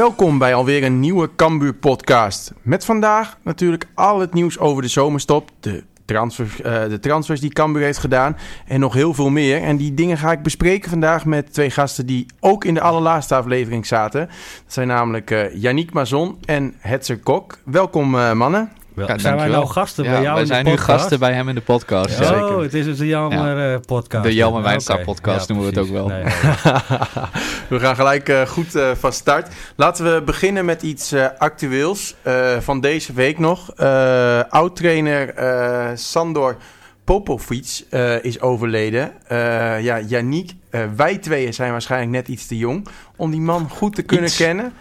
Welkom bij alweer een nieuwe Cambuur podcast. Met vandaag natuurlijk al het nieuws over de zomerstop, de transfers, eh, de transfers die Cambuur heeft gedaan en nog heel veel meer. En die dingen ga ik bespreken vandaag met twee gasten die ook in de allerlaatste aflevering zaten. Dat zijn namelijk eh Yannick Mazon en Hetzer Kok. Welkom eh, mannen. Wel, Ja, zijn wij nou gasten Ja, bij jou wij in de zijn nu gasten bij hem in de podcast. Oh, Zeker. het is een Jammer eh, podcast. De Jelmer Ja, Wijnstra podcast noemen we het ook wel. Nee, nee. We gaan gelijk eh, goed eh, van start. Laten we beginnen met iets eh, actueels eh, van deze week nog. Eh Oud-trainer eh, Sandor Popovic eh, is overleden. Eh ja, Yannick, wij tweeën zijn waarschijnlijk net iets te jong om die man goed te kunnen Iets. kennen.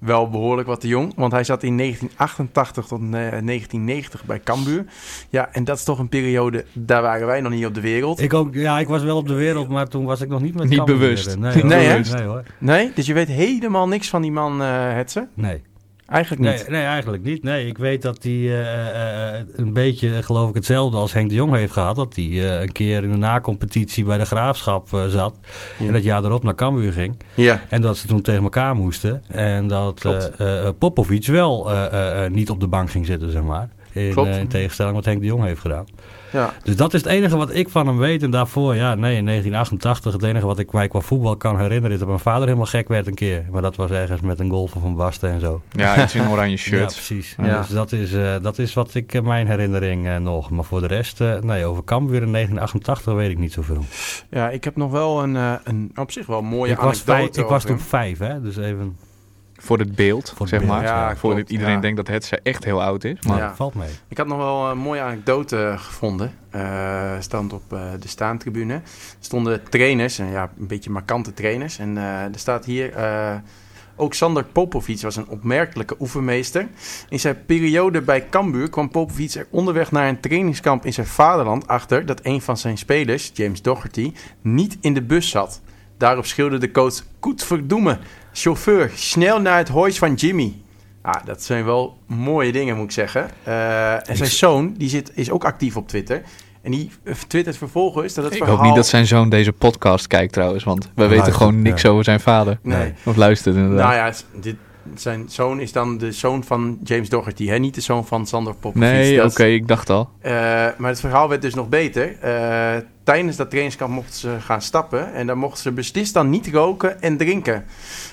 Wel behoorlijk wat te jong, want hij zat in 1988 tot eh, 1990 bij Cambuur. Ja, en dat is toch een periode, daar waren wij nog niet op de wereld. Ik ook, ja, ik was wel op de wereld, maar toen was ik nog niet met Niet Cambuur. bewust. Nee, hoor. Nee, hè? Nee hoor. Nee, dus je weet helemaal niks van die man, eh Hetze? Nee. Eigenlijk niet. Nee, nee, eigenlijk niet. Nee, ik weet dat hij eh, eh, eh, een beetje, geloof ik, hetzelfde als Henk de Jong heeft gehad. Dat hij een keer in de nacompetitie bij de Graafschap zat. Ja. En dat jaar erop naar Cambuur ging. Ja, En dat ze toen tegen elkaar moesten. En dat Popovic wel niet op de bank ging zitten, zeg maar. In, in tegenstelling wat Henk de Jong heeft gedaan. Ja. Dus dat is het enige wat ik van hem weet. En daarvoor, ja, nee, in 1988, het enige wat ik mij qua voetbal kan herinneren... is dat mijn vader helemaal gek werd een keer. Maar dat was ergens met een golfer van Basten en zo. Ja, iets in een oranje Ja, shirt. precies. Ja. Dus dat is, eh, dat is wat ik in mijn herinnering eh, nog. Maar voor de rest, eh, nee, over Cambuur in 1988 weet ik niet zoveel. Ja, ik heb nog wel een, eh, een op zich wel mooie ik was, anekdote vijf, ik was toen vijf, hè. Dus even, Voor het beeld, Voor het zeg beeld, maar. ja, Voordat klopt, iedereen ja. denkt dat het echt heel oud is. Maar Ja. valt mee. Ik had nog wel een mooie anekdote gevonden. Eh stand op eh, de staantribune. Er stonden trainers, en ja, een beetje markante trainers. En eh, er staat hier... eh, ook Sander Popovic was een opmerkelijke oefenmeester. In zijn periode bij Cambuur kwam Popovic er onderweg naar een trainingskamp in zijn vaderland achter dat een van zijn spelers, James Doherty, niet in de bus zat. Daarop schreeuwde de coach: Goed verdoemen, chauffeur, snel naar het huis van Jimmy. Ah, dat zijn wel mooie dingen, moet ik zeggen. Eh, en zijn zoon, die zit, is ook actief op Twitter. En die twittert vervolgens dat het ik verhaal... hoop niet dat zijn zoon deze podcast kijkt trouwens. Want we weten gewoon niks ja. over zijn vader. Nee. Of luistert inderdaad. Nou ja, het- dit, zijn zoon is dan de zoon van James Doherty, hè? niet de zoon van Sander Popovic. nee, oké, ik dacht al. Eh, maar het verhaal werd dus nog beter. Eh, tijdens dat trainingskamp mochten ze gaan stappen. En dan mochten ze beslist dan niet roken en drinken.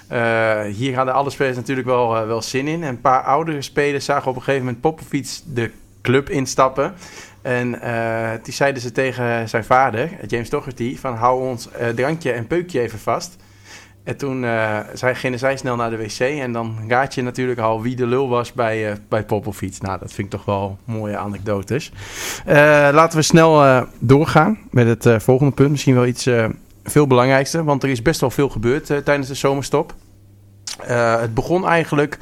Eh, hier hadden alle spelers natuurlijk wel, wel zin in. En een paar oudere spelers zagen op een gegeven moment Popovic de club instappen. En toen zeiden ze tegen zijn vader, James Doherty, van hou ons drankje en peukje even vast. En toen eh, zij, gingen zij snel naar de wc. En dan raad je natuurlijk al wie de lul was bij, eh bij Popovic. Nou, dat vind ik toch wel mooie anekdotes. Eh, laten we snel doorgaan met het volgende punt. Misschien wel iets veel belangrijkste. Want er is best wel veel gebeurd tijdens de zomerstop. Het begon eigenlijk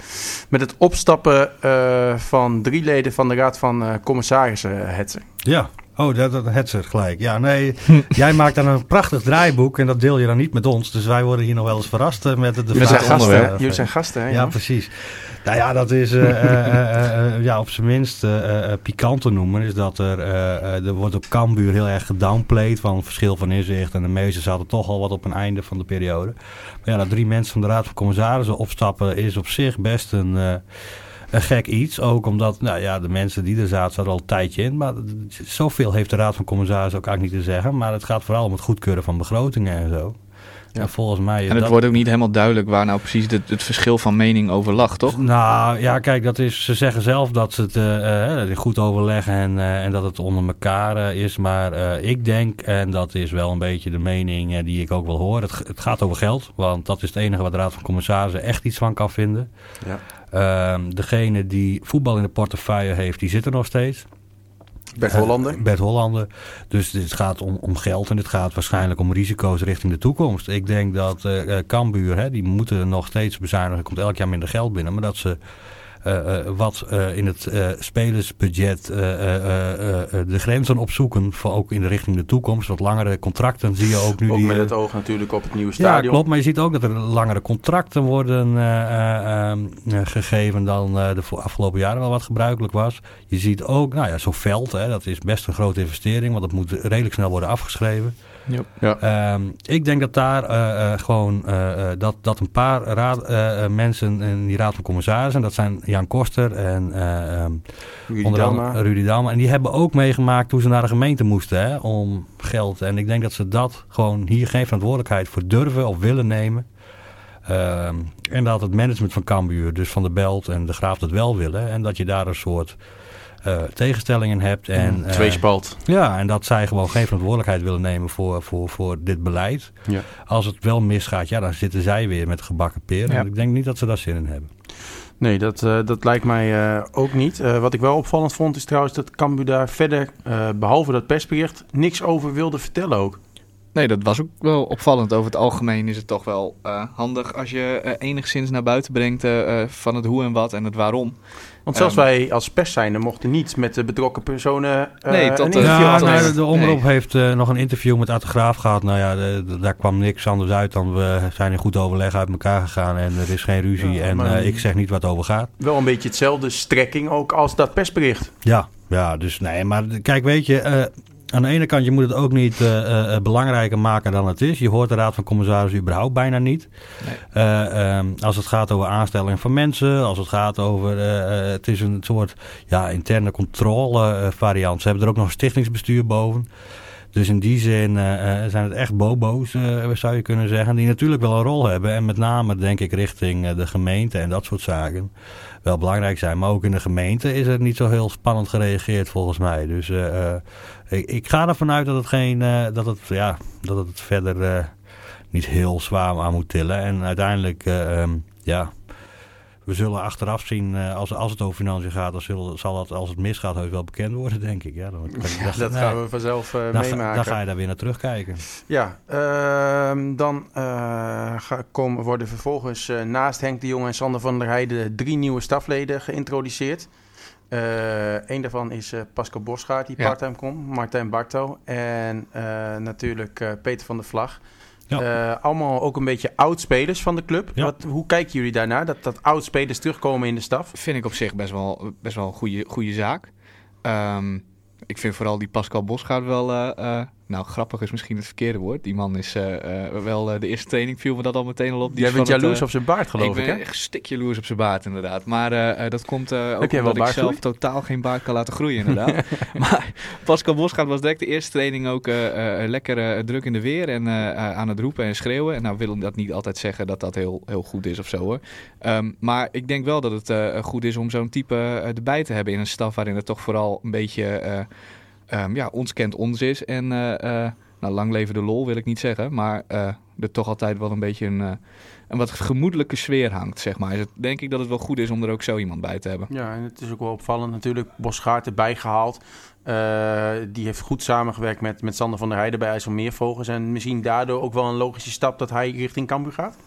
met het opstappen van drie leden van de Raad van eh, Commissarissen, Hetzer. Ja. Oh, dat, dat het ze gelijk. Ja, nee. jij maakt dan een prachtig draaiboek en dat deel je dan niet met ons. Dus wij worden hier nog wel eens verrast eh, met de, de Jullie zijn vraag- gasten, hè? Jullie zijn gasten, hè? Ja, jongens? precies. Nou ja, dat is eh, eh, eh, eh, ja, op zijn minst eh, eh, pikant te noemen. Is dat er, eh, eh, er wordt op Cambuur heel erg gedownplayed van verschil van inzicht. En de meesten zaten toch al wat op een einde van de periode. Maar ja, dat drie mensen van de Raad van Commissarissen opstappen is op zich best een... eh, een gek iets, ook omdat nou ja, de mensen die er zaten, zaten al een tijdje in. Maar zoveel heeft de Raad van Commissarissen ook eigenlijk niet te zeggen. Maar het gaat vooral om het goedkeuren van begrotingen en zo. Ja. En volgens mij... En het dat- wordt ook niet helemaal duidelijk waar nou precies het, het verschil van mening over lag, toch? Nou ja, kijk, dat is, ze zeggen zelf dat ze het eh, eh, goed overleggen en, eh, en dat het onder elkaar eh, is. Maar eh, ik denk, en dat is wel een beetje de mening eh, die ik ook wel hoor, het, het gaat over geld. Want dat is het enige wat de Raad van Commissarissen echt iets van kan vinden. Ja. Ehm, degene die voetbal in de portefeuille heeft, die zit er nog steeds. Bert Eh, Hollander. Bert Hollander. Dus dit gaat om, om geld en het gaat waarschijnlijk om risico's richting de toekomst. Ik denk dat eh eh, Cambuur, hè, die moeten nog steeds bezuinigen. Er komt elk jaar minder geld binnen. Maar dat ze wat eh, in het eh, spelersbudget eh, eh, eh, eh, de grenzen opzoeken, voor ook in de richting de toekomst. Wat langere contracten zie je ook nu. Ook die, met het oog natuurlijk op het nieuwe ja, stadion. klopt. Maar je ziet ook dat er langere contracten worden eh, eh, ehm, eh, gegeven dan de afgelopen jaren wel wat gebruikelijk was. Je ziet ook, nou ja, zo'n veld, hè, dat is best een grote investering, want dat moet redelijk snel worden afgeschreven. Ja. Ehm, ik denk dat daar eh, eh, gewoon eh, eh, dat, dat een paar raad, mensen in die raad van commissarissen, dat zijn Jan Koster en eh, ehm, Rudy onder Dalma. andere Rudy Dalma. En die hebben ook meegemaakt hoe ze naar de gemeente moesten hè, om geld. En ik denk dat ze dat gewoon hier geen verantwoordelijkheid voor durven of willen nemen. Ehm, en dat het management van Cambuur, dus van de Belt en de Graaf dat wel willen. En dat je daar een soort eh, tegenstellingen hebt. En, eh, Tweespalt. ja, en dat zij gewoon geen verantwoordelijkheid willen nemen voor, voor, voor dit beleid. Ja. Als het wel misgaat, ja, dan zitten zij weer met gebakken peren. Ja. En ik denk niet dat ze daar zin in hebben. Nee, dat, eh, dat lijkt mij eh, ook niet. Eh, wat ik wel opvallend vond is trouwens dat Cambuur daar verder, eh, behalve dat persbericht, niks over wilde vertellen ook. Nee, dat was ook wel opvallend. Over het algemeen is het toch wel eh, handig als je enigszins naar buiten brengt van het hoe en wat en het waarom. Want zelfs Ehm. wij als pers zijnde mochten niet met de betrokken personen eh, Nee, tot een de- interview Ja, nou, de omroep Nee. heeft eh, nog een interview met Art de Graaf gehad. Nou ja, de- de- daar kwam niks anders uit dan we zijn in goed overleg uit elkaar gegaan en er is geen ruzie Ja, en eh, ik zeg niet wat over gaat. Wel een beetje hetzelfde strekking ook als dat persbericht. Ja, ja, dus nee, maar kijk, weet je, eh, aan de ene kant je moet het ook niet eh, eh, eh, belangrijker maken dan het is. Je hoort de Raad van Commissarissen überhaupt bijna niet. Nee. Eh, ehm, als het gaat over aanstelling van mensen, als het gaat over, het is een soort ja, interne controle variant. Ze hebben er ook nog een stichtingsbestuur boven. Dus in die zin zijn het echt bobo's, zou je kunnen zeggen, die natuurlijk wel een rol hebben. En met name, denk ik, richting de gemeente en dat soort zaken wel belangrijk zijn. Maar ook in de gemeente is er niet zo heel spannend gereageerd volgens mij. Dus ik, ik ga ervan uit dat het, geen, eh, dat het, ja, dat het verder eh, niet heel zwaar aan moet tillen. En uiteindelijk, eh, ehm, ja, we zullen achteraf zien, als, als het over financiën gaat, dan zullen, zal dat als het misgaat heus wel bekend worden, denk ik. Ja, dan, dat nee, gaan we vanzelf eh, dan, ga- meemaken. dan ga je daar weer naar terugkijken. Ja, ehm, dan ga, komen, worden vervolgens naast Henk de Jong en Sander van der Heijden drie nieuwe stafleden geïntroduceerd. Eén daarvan is eh, Pascal Bosgaard, die parttime komt, Martijn Barto en eh, natuurlijk eh, Peter van der Vlag. Ja. Eh, allemaal ook een beetje oud-spelers van de club. Ja. Wat, hoe kijken jullie daarnaar, dat, dat oud-spelers terugkomen in de staf? Vind ik op zich best wel, best wel een goede, goede zaak. Ehm, ik vind vooral die Pascal Bosgaard wel... eh, eh, nou, grappig is misschien het verkeerde woord. Die man is eh, eh, wel... eh, de eerste training viel me dat al meteen al op. Die Jij bent het, jaloers op zijn baard, geloof ik, ik ben hè? echt stik jaloers op zijn baard, inderdaad. Maar dat komt ook omdat ik zelf totaal geen baard kan laten groeien, inderdaad. maar Pascal Bosgaard was direct de eerste training ook lekker druk in de weer en aan het roepen en schreeuwen. En nou wil dat niet altijd zeggen dat dat heel, heel goed is of zo hoor. Ehm, maar ik denk wel dat het goed is om zo'n type erbij te hebben in een staf waarin het toch vooral een beetje eh, ehm, ja, ons kent ons is. En eh, eh, nou, lang leven de lol wil ik niet zeggen, maar eh, er toch altijd wel een beetje een, een wat gemoedelijke sfeer hangt, zeg maar. Is het, denk ik dat het wel goed is om er ook zo iemand bij te hebben. Ja, en het is ook wel opvallend natuurlijk. Bosgaard erbij gehaald. Eh, die heeft goed samengewerkt met, met Sander van der Heijden bij IJsselmeervogels. En misschien daardoor ook wel een logische stap dat hij richting Cambuur gaat.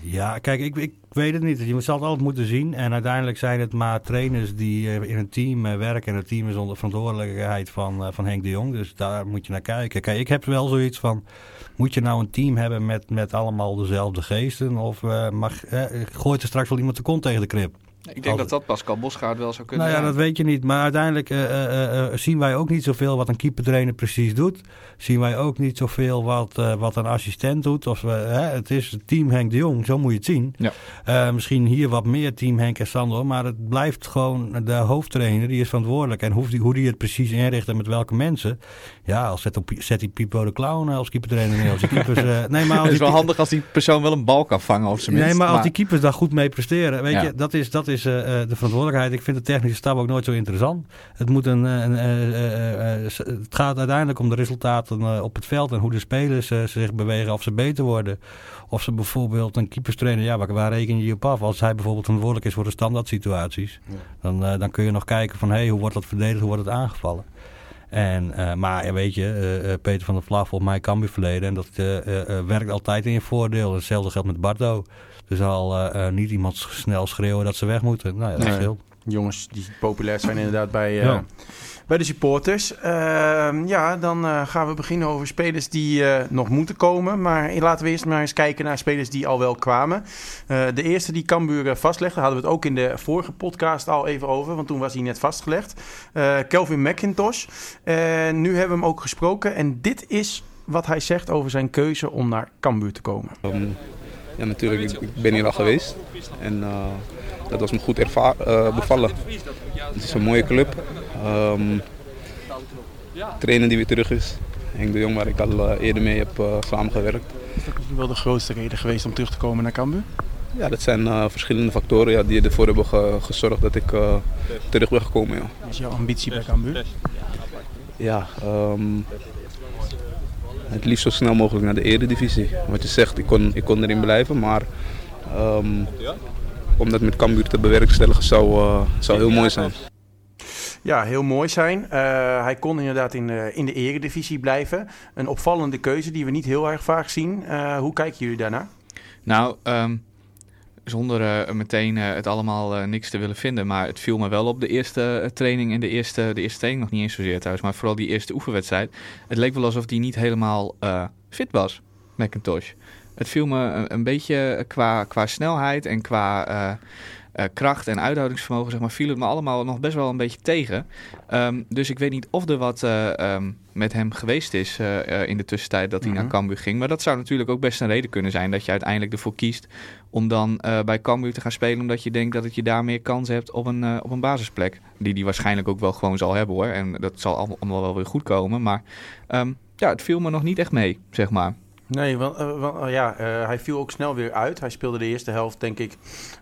Ja, kijk, ik, ik weet het niet. Je zal het altijd moeten zien. En uiteindelijk zijn het maar trainers die eh, in een team eh, werken. En het team is onder verantwoordelijkheid van, eh, van Henk de Jong. Dus daar moet je naar kijken. Kijk, ik heb wel zoiets van... Moet je nou een team hebben met, met allemaal dezelfde geesten? Of mag, eh, gooit er straks wel iemand de kont tegen de krip? Ik denk dat dat Pascal Bosgaard wel zou kunnen Nou ja, zijn. dat weet je niet. Maar uiteindelijk eh, eh, eh, zien wij ook niet zoveel wat een keepertrainer precies doet. Zien wij ook niet zoveel wat, wat een assistent doet. Of, hè, het is team Henk de Jong, zo moet je het zien. Ja. Misschien hier wat meer team Henk en Sander. Maar het blijft gewoon de hoofdtrainer, die is verantwoordelijk. En hoe die, hoe die het precies inricht en met welke mensen. Ja, als zet, op, zet die Pipo de Clown als keepertrainer neer. Als die keepers, nee, maar als Het is wel handig als die persoon wel een bal kan vangen minst. Nee, maar als die keepers daar goed mee presteren, weet Ja. je, dat is, dat is eh, eh, de verantwoordelijkheid. Ik vind de technische staf ook nooit zo interessant. Het, moet een, een, eh, s- het gaat uiteindelijk om de resultaten op het veld en hoe de spelers zich bewegen, of ze beter worden. Of ze bijvoorbeeld een keeperstrainer, ja, waar, waar reken je op af? Als hij bijvoorbeeld verantwoordelijk is voor de standaard situaties, dan, dan kun je nog kijken van, hé, hoe wordt dat verdedigd, hoe wordt het aangevallen? En, maar ja, weet je, Peter van der Vlag, volgens mij kan weer verleden. En dat werkt altijd in je voordeel. Hetzelfde geldt met Bardo. Er zal eh, eh, niet iemand snel schreeuwen dat ze weg moeten. Nou ja, dat Nee. Jongens die populair zijn inderdaad bij, eh, Ja. bij de supporters. Ehm, ja, dan eh, gaan we beginnen over spelers die eh, nog moeten komen. Maar laten we eerst maar eens kijken naar spelers die al wel kwamen. Eh, de eerste die Cambuur vastlegde, hadden we het ook in de vorige podcast al even over. Want toen was hij net vastgelegd. Eh, Kelvin McIntosh. En nu hebben we hem ook gesproken. En dit is wat hij zegt over zijn keuze om naar Cambuur te komen. Ehm, ja, natuurlijk, ik, ik ben hier al geweest. En eh, dat was me goed erva- eh, bevallen. Het is een mooie club. Ehm trainer die weer terug is. Henk de Jong, waar ik al eh, eerder mee heb samengewerkt. Is dat misschien wel de grootste reden geweest om terug te komen naar Cambuur? Ja, dat zijn verschillende factoren ja, die ervoor hebben ge- gezorgd dat ik terug ben gekomen. Ja, Wat is jouw ambitie bij Cambuur? ja ehm, het liefst zo snel mogelijk naar de eredivisie. Wat je zegt, ik kon, ik kon erin blijven, maar ehm, om dat met Cambuur te bewerkstelligen zou, eh, zou heel mooi zijn. Ja, heel mooi zijn. Eh, hij kon inderdaad in de, in de eredivisie blijven. Een opvallende keuze die we niet heel erg vaak zien. Eh, hoe kijken jullie daarnaar? Nou, ehm, zonder eh, meteen eh, het allemaal eh, niks te willen vinden. Maar het viel me wel op de eerste training en de eerste, de eerste training nog niet eens zozeer thuis. Maar vooral die eerste oefenwedstrijd. Het leek wel alsof die niet helemaal fit was, Macintosh. Het viel me een, een beetje qua, qua snelheid en qua eh, kracht en uithoudingsvermogen, zeg maar, viel het me allemaal nog best wel een beetje tegen. Ehm, dus ik weet niet of er wat eh, ehm, met hem geweest is eh, in de tussentijd dat hij Mhm. naar Cambuur ging. Maar dat zou natuurlijk ook best een reden kunnen zijn dat je uiteindelijk ervoor kiest om dan bij Cambuur te gaan spelen. Omdat je denkt dat het je daar meer kans hebt op een, op een basisplek. Die die waarschijnlijk ook wel gewoon zal hebben hoor. En dat zal allemaal, wel weer goed komen. Maar ehm, ja, het viel me nog niet echt mee, zeg maar. Nee, want, want, ja, hij viel ook snel weer uit. Hij speelde de eerste helft, denk ik,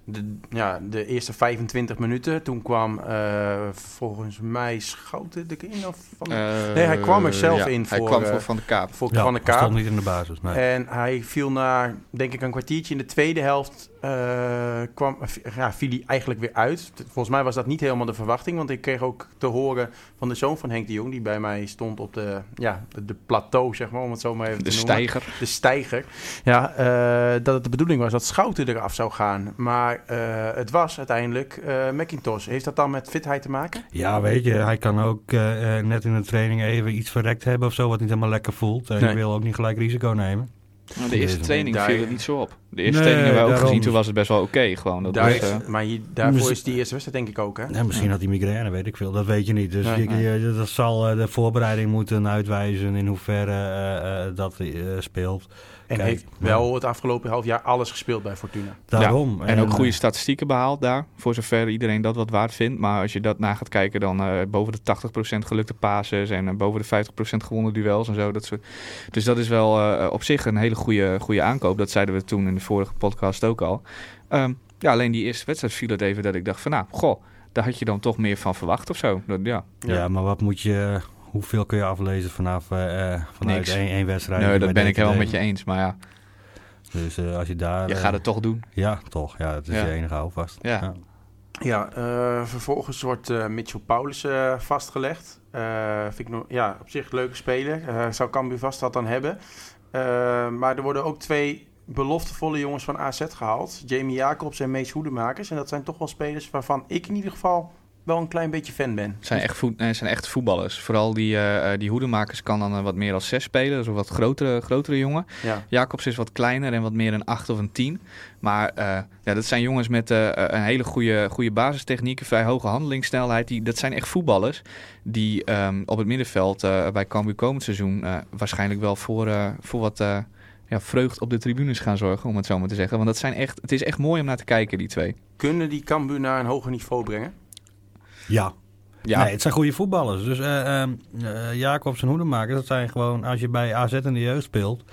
de, ja, de eerste 25 minuten. Toen kwam eh, volgens mij Schouten erin. Of van, Nee, hij kwam er zelf Ja, in Hij voor, kwam eh, voor Van de Kaap. voor Ja, Van de hij stond Kaap. niet in de basis. Nee. En hij viel na, denk ik, een kwartiertje in de tweede helft. eh, kwam, ja, viel hij eigenlijk weer uit. Volgens mij was dat niet helemaal de verwachting. Want ik kreeg ook te horen van de zoon van Henk de Jong. Die bij mij stond op de, ja, de, de plateau, zeg maar, om het zo maar even De te noemen stijger. de stijger. Ja, eh, dat het de bedoeling was dat Schouten eraf zou gaan. Maar eh, het was uiteindelijk eh McIntosh. Heeft dat dan met fitheid te maken? Ja, weet je, hij kan ook eh, net in de training even iets verrekt hebben of zo, wat niet helemaal lekker voelt. En Nee. je wil ook niet gelijk risico nemen. Nou, de eerste training viel het niet zo op. De eerste Nee, hebben we ook daarom. gezien, toen was het best wel oké. gewoon. Dat Daar, was, eh, maar hier, daarvoor is die eerste wedstrijd denk ik ook, hè? Ja, misschien had hij migraine, weet ik veel. Dat weet je niet. Dus Nee, je- nee. je- dat zal eh, de voorbereiding moeten uitwijzen in hoeverre eh, eh, dat eh, speelt. En Kijk, heeft wel het afgelopen half jaar alles gespeeld bij Fortuna. Daarom. En ook goede statistieken behaald daar, voor zover iedereen dat wat waard vindt. Maar als je dat na gaat kijken, dan eh, boven de 80% gelukte passes en boven de 50% gewonnen duels en zo. Dat soort. Dus dat is wel eh, op zich een hele goede, goede aankoop. Dat zeiden we toen in de vorige podcast ook al. Ehm, ja, alleen die eerste wedstrijd viel het even dat ik dacht van nou, goh, daar had je dan toch meer van verwacht of zo. Dat, ja. ja. maar wat moet je... Hoeveel kun je aflezen vanaf eh, vanuit één, één wedstrijd? Nee, dat ben ik helemaal met je eens. Maar ja, Dus eh, als je daar... je eh, gaat het toch doen. Ja, toch. Ja, dat is Ja. je enige houvast. Ja. Ja, eh, vervolgens wordt eh, Mitchell Paulus vastgelegd. Eh, vind ik nog, ja, op zich een leuke speler. Eh, zou Cambuur vast wat dan hebben. Maar er worden ook twee beloftevolle jongens van AZ gehaald. Jamie Jacobs en Mees Hoedemakers. En dat zijn toch wel spelers waarvan ik in ieder geval wel een klein beetje fan ben. zijn echt, voet, zijn echt voetballers. Vooral die, eh, die hoedemakers kan dan wat meer als zes spelen. Is een wat grotere, grotere jongen. Ja. Jacobs is wat kleiner en wat meer een 8 of een 10. Maar eh, ja, dat zijn jongens met een hele goede, goede basistechniek, vrij hoge handelingssnelheid. Die, dat zijn echt voetballers die ehm, op het middenveld bij Cambuur komend seizoen waarschijnlijk wel voor, voor wat ja, vreugd op de tribunes gaan zorgen, om het zo maar te zeggen. Want dat zijn echt, het is echt mooi om naar te kijken, die twee. Kunnen die Cambuur naar een hoger niveau brengen? Ja. Ja, Nee, het zijn goede voetballers. Dus eh ehm, eh, Jacobs en Hoedemakers, dat zijn gewoon... Als je bij AZ in de jeugd speelt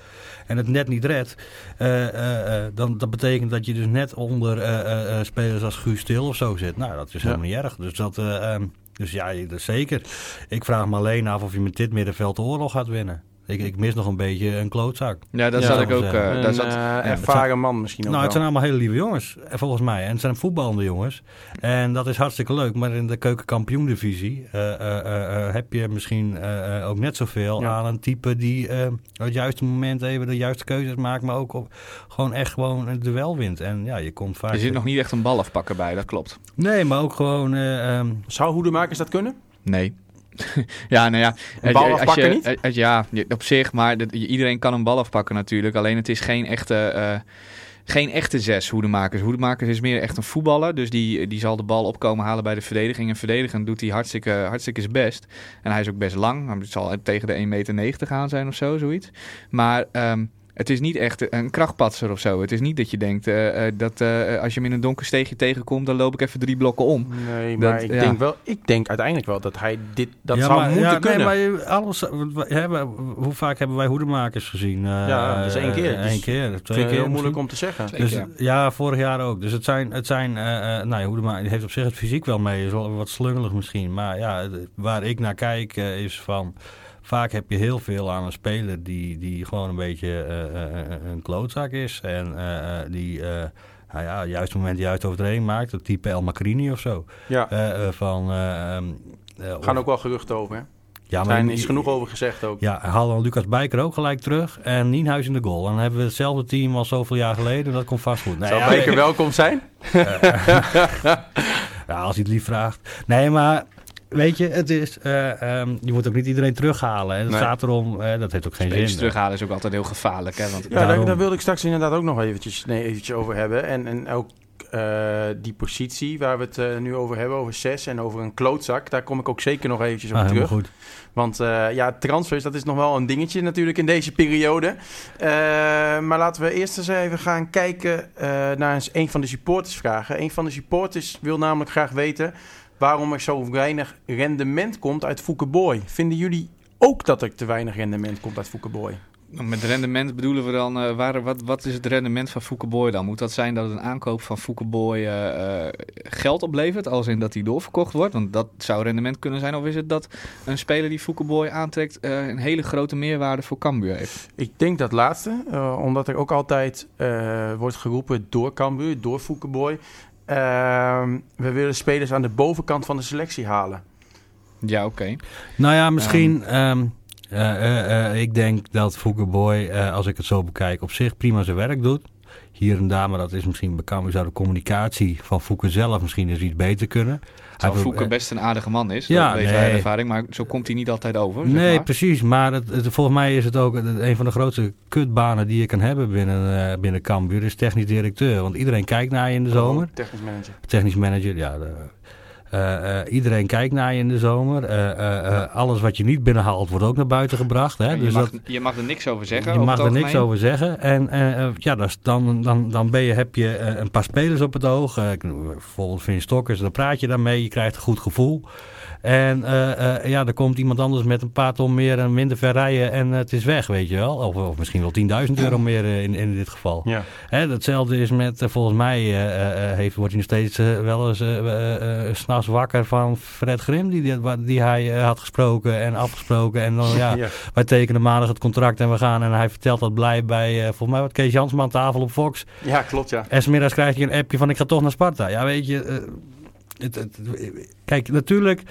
en het net niet redt... eh, eh, eh, dan dat betekent dat je dus net onder eh, eh, eh, spelers als Guus Stil of zo zit. Nou, dat is Ja. helemaal niet erg. Dus, dat, eh, ehm, dus ja, zeker. Ik vraag me alleen af of je met dit middenveld de oorlog gaat winnen. Ik, ik mis nog een beetje een klootzak. Ja, dat Ja, zat ik ook. eh, een daar zat, eh, ervaren man misschien ook Nou, het wel. zijn allemaal hele lieve jongens, eh, volgens mij. En het zijn voetballende jongens. En dat is hartstikke leuk. Maar in de keukenkampioendivisie eh, eh, eh, eh, heb je misschien ook net zoveel Ja. aan een type die eh, op het juiste moment even de juiste keuzes maakt. Maar ook op, gewoon echt gewoon een duel wint. En ja, je komt vaak... er zit nog niet echt een bal afpakken bij, dat klopt. Nee, maar ook gewoon... eh, ehm, Zou hoedemakers dat kunnen? Nee. ja, nou ja. Een bal als afpakken je, niet? eh, eh, ja, op zich, maar dat- iedereen kan een bal afpakken natuurlijk. Alleen het is geen echte, eh, geen echte zes hoedemakers. Hoedemakers is meer echt een voetballer. Dus die, die zal de bal opkomen halen bij de verdediging. En verdedigen doet hij hartstikke, hartstikke zijn best. En hij is ook best lang. Het zal tegen de 1,90 meter gaan zijn of zo, zoiets. Maar... ehm, het is niet echt een krachtpatser of zo. Het is niet dat je denkt eh, eh, dat eh, als je hem in een donker steegje tegenkomt, dan loop ik even drie blokken om. Nee, Dat- maar ik, ja. denk wel, ik denk uiteindelijk wel dat hij dit dat ja, zou maar- moeten ja, kunnen. Nee, maar alles, we hebben, hoe vaak hebben wij hoedemakers gezien? Eh, Ja, dat is één keer. Eén Dus keer, Ik twee keer. heel moeilijk misschien. om te zeggen. Twee Dus, keer. ja, vorig jaar ook. Dus het zijn, het zijn nou ja, Hoedema die heeft op zich het fysiek wel mee. Is wel wat slungelig misschien. Maar ja, waar ik naar kijk is van... Vaak heb je heel veel aan een speler die, die gewoon een beetje eh, eh, eh, een klootzak is. En die, nou ja, juist moment juist overheen maakt. Het type El Macrini of zo. Ja, van, eh, ehm, eh, er gaan ook wel geruchten over. Hè? ja, Er maar zijn, die- is genoeg over gezegd ook. ja, haal dan Lucas Bijker ook gelijk terug. En Nienhuis in de goal. Dan hebben we hetzelfde team als zoveel jaar geleden. Dat komt vast goed. Nee, Zou ja, Beker welkom zijn? Ja, als hij het lief vraagt. Nee, maar weet je, het is, eh, ehm, je moet ook niet iedereen terughalen. En het Nee. gaat erom, dat heeft ook geen zin. terughalen is ook altijd heel gevaarlijk. Hè? Want Ja, daar, Daarom. daar wilde ik straks inderdaad ook nog eventjes, nee, eventjes over hebben. En, en ook eh, die positie waar we het eh, nu over hebben, over zes en over een klootzak. Daar kom ik ook zeker nog eventjes op Ah, terug. goed. Want eh, ja, transfers, dat is nog wel een dingetje natuurlijk in deze periode. Eh, maar laten we eerst eens even gaan kijken eh, naar eens een van de supportersvragen. Een van de supporters wil namelijk graag weten waarom er zo weinig rendement komt uit Foukeboy. Vinden jullie ook dat er te weinig rendement komt uit Foukeboy? Met rendement bedoelen we dan, eh, waar, wat, wat is het rendement van Foukeboy dan? Moet dat zijn dat een aankoop van Foukeboy eh, eh, geld oplevert, als in dat hij doorverkocht wordt? Want dat zou rendement kunnen zijn. Of is het dat een speler die Foukeboy aantrekt een hele grote meerwaarde voor Cambuur heeft? Ik denk dat laatste, omdat er ook altijd wordt geroepen door Cambuur, door Foukeboy. Ehm, we willen spelers aan de bovenkant van de selectie halen. Ja, oké. Nou ja, misschien. ehm, eh, eh, eh, ik denk dat Foukeboy, eh als ik het zo bekijk, op zich prima zijn werk doet. Hier en daar, maar dat is misschien bekend. Zou de communicatie van Fouke zelf misschien eens iets beter kunnen. Terwijl Fouke best een aardige man is, Ja, dat weet nee. ervaring. Maar zo komt hij niet altijd over, zeg Nee, maar. precies. Maar het, het- volgens mij is het ook een van de grootste kutbanen die je kan hebben binnen, eh binnen Cambuur. Is technisch directeur. Want iedereen kijkt naar je in de zomer. Technisch manager. Technisch manager, ja. de- eh, eh, iedereen kijkt naar je in de zomer. Eh, eh, eh, alles wat je niet binnenhaalt wordt ook naar buiten gebracht. Hè? je, Dus mag, dat, je mag er niks over zeggen. je mag er niks over zeggen. En eh, eh, ja, dat is dan, dan, dan ben je, heb je eh, een paar spelers op het oog. Eh, bijvoorbeeld Vin Stokkers, dan praat je daarmee. Je krijgt een goed gevoel. En eh, eh, ja, er komt iemand anders met een paar ton meer en minder ver rijden en het is weg, weet je wel. Of, of misschien wel 10.000 euro meer eh, in, in dit geval. Ja. Hè, datzelfde is met, eh, volgens mij eh, eh, heeft, wordt hij nog steeds eh, wel eens eh, eh, eh, s'nachts wakker van Fred Grim, die, die, hij eh, had gesproken en afgesproken. En dan ja, Ja. wij tekenen maandag het contract en we gaan. En hij vertelt dat blij bij, eh, volgens mij, wat Kees Jansman aan tafel op Fox. ja, klopt ja. En 's middags krijgt hij een appje van ik ga toch naar Sparta. Ja, weet je, eh, het, het- kijk, natuurlijk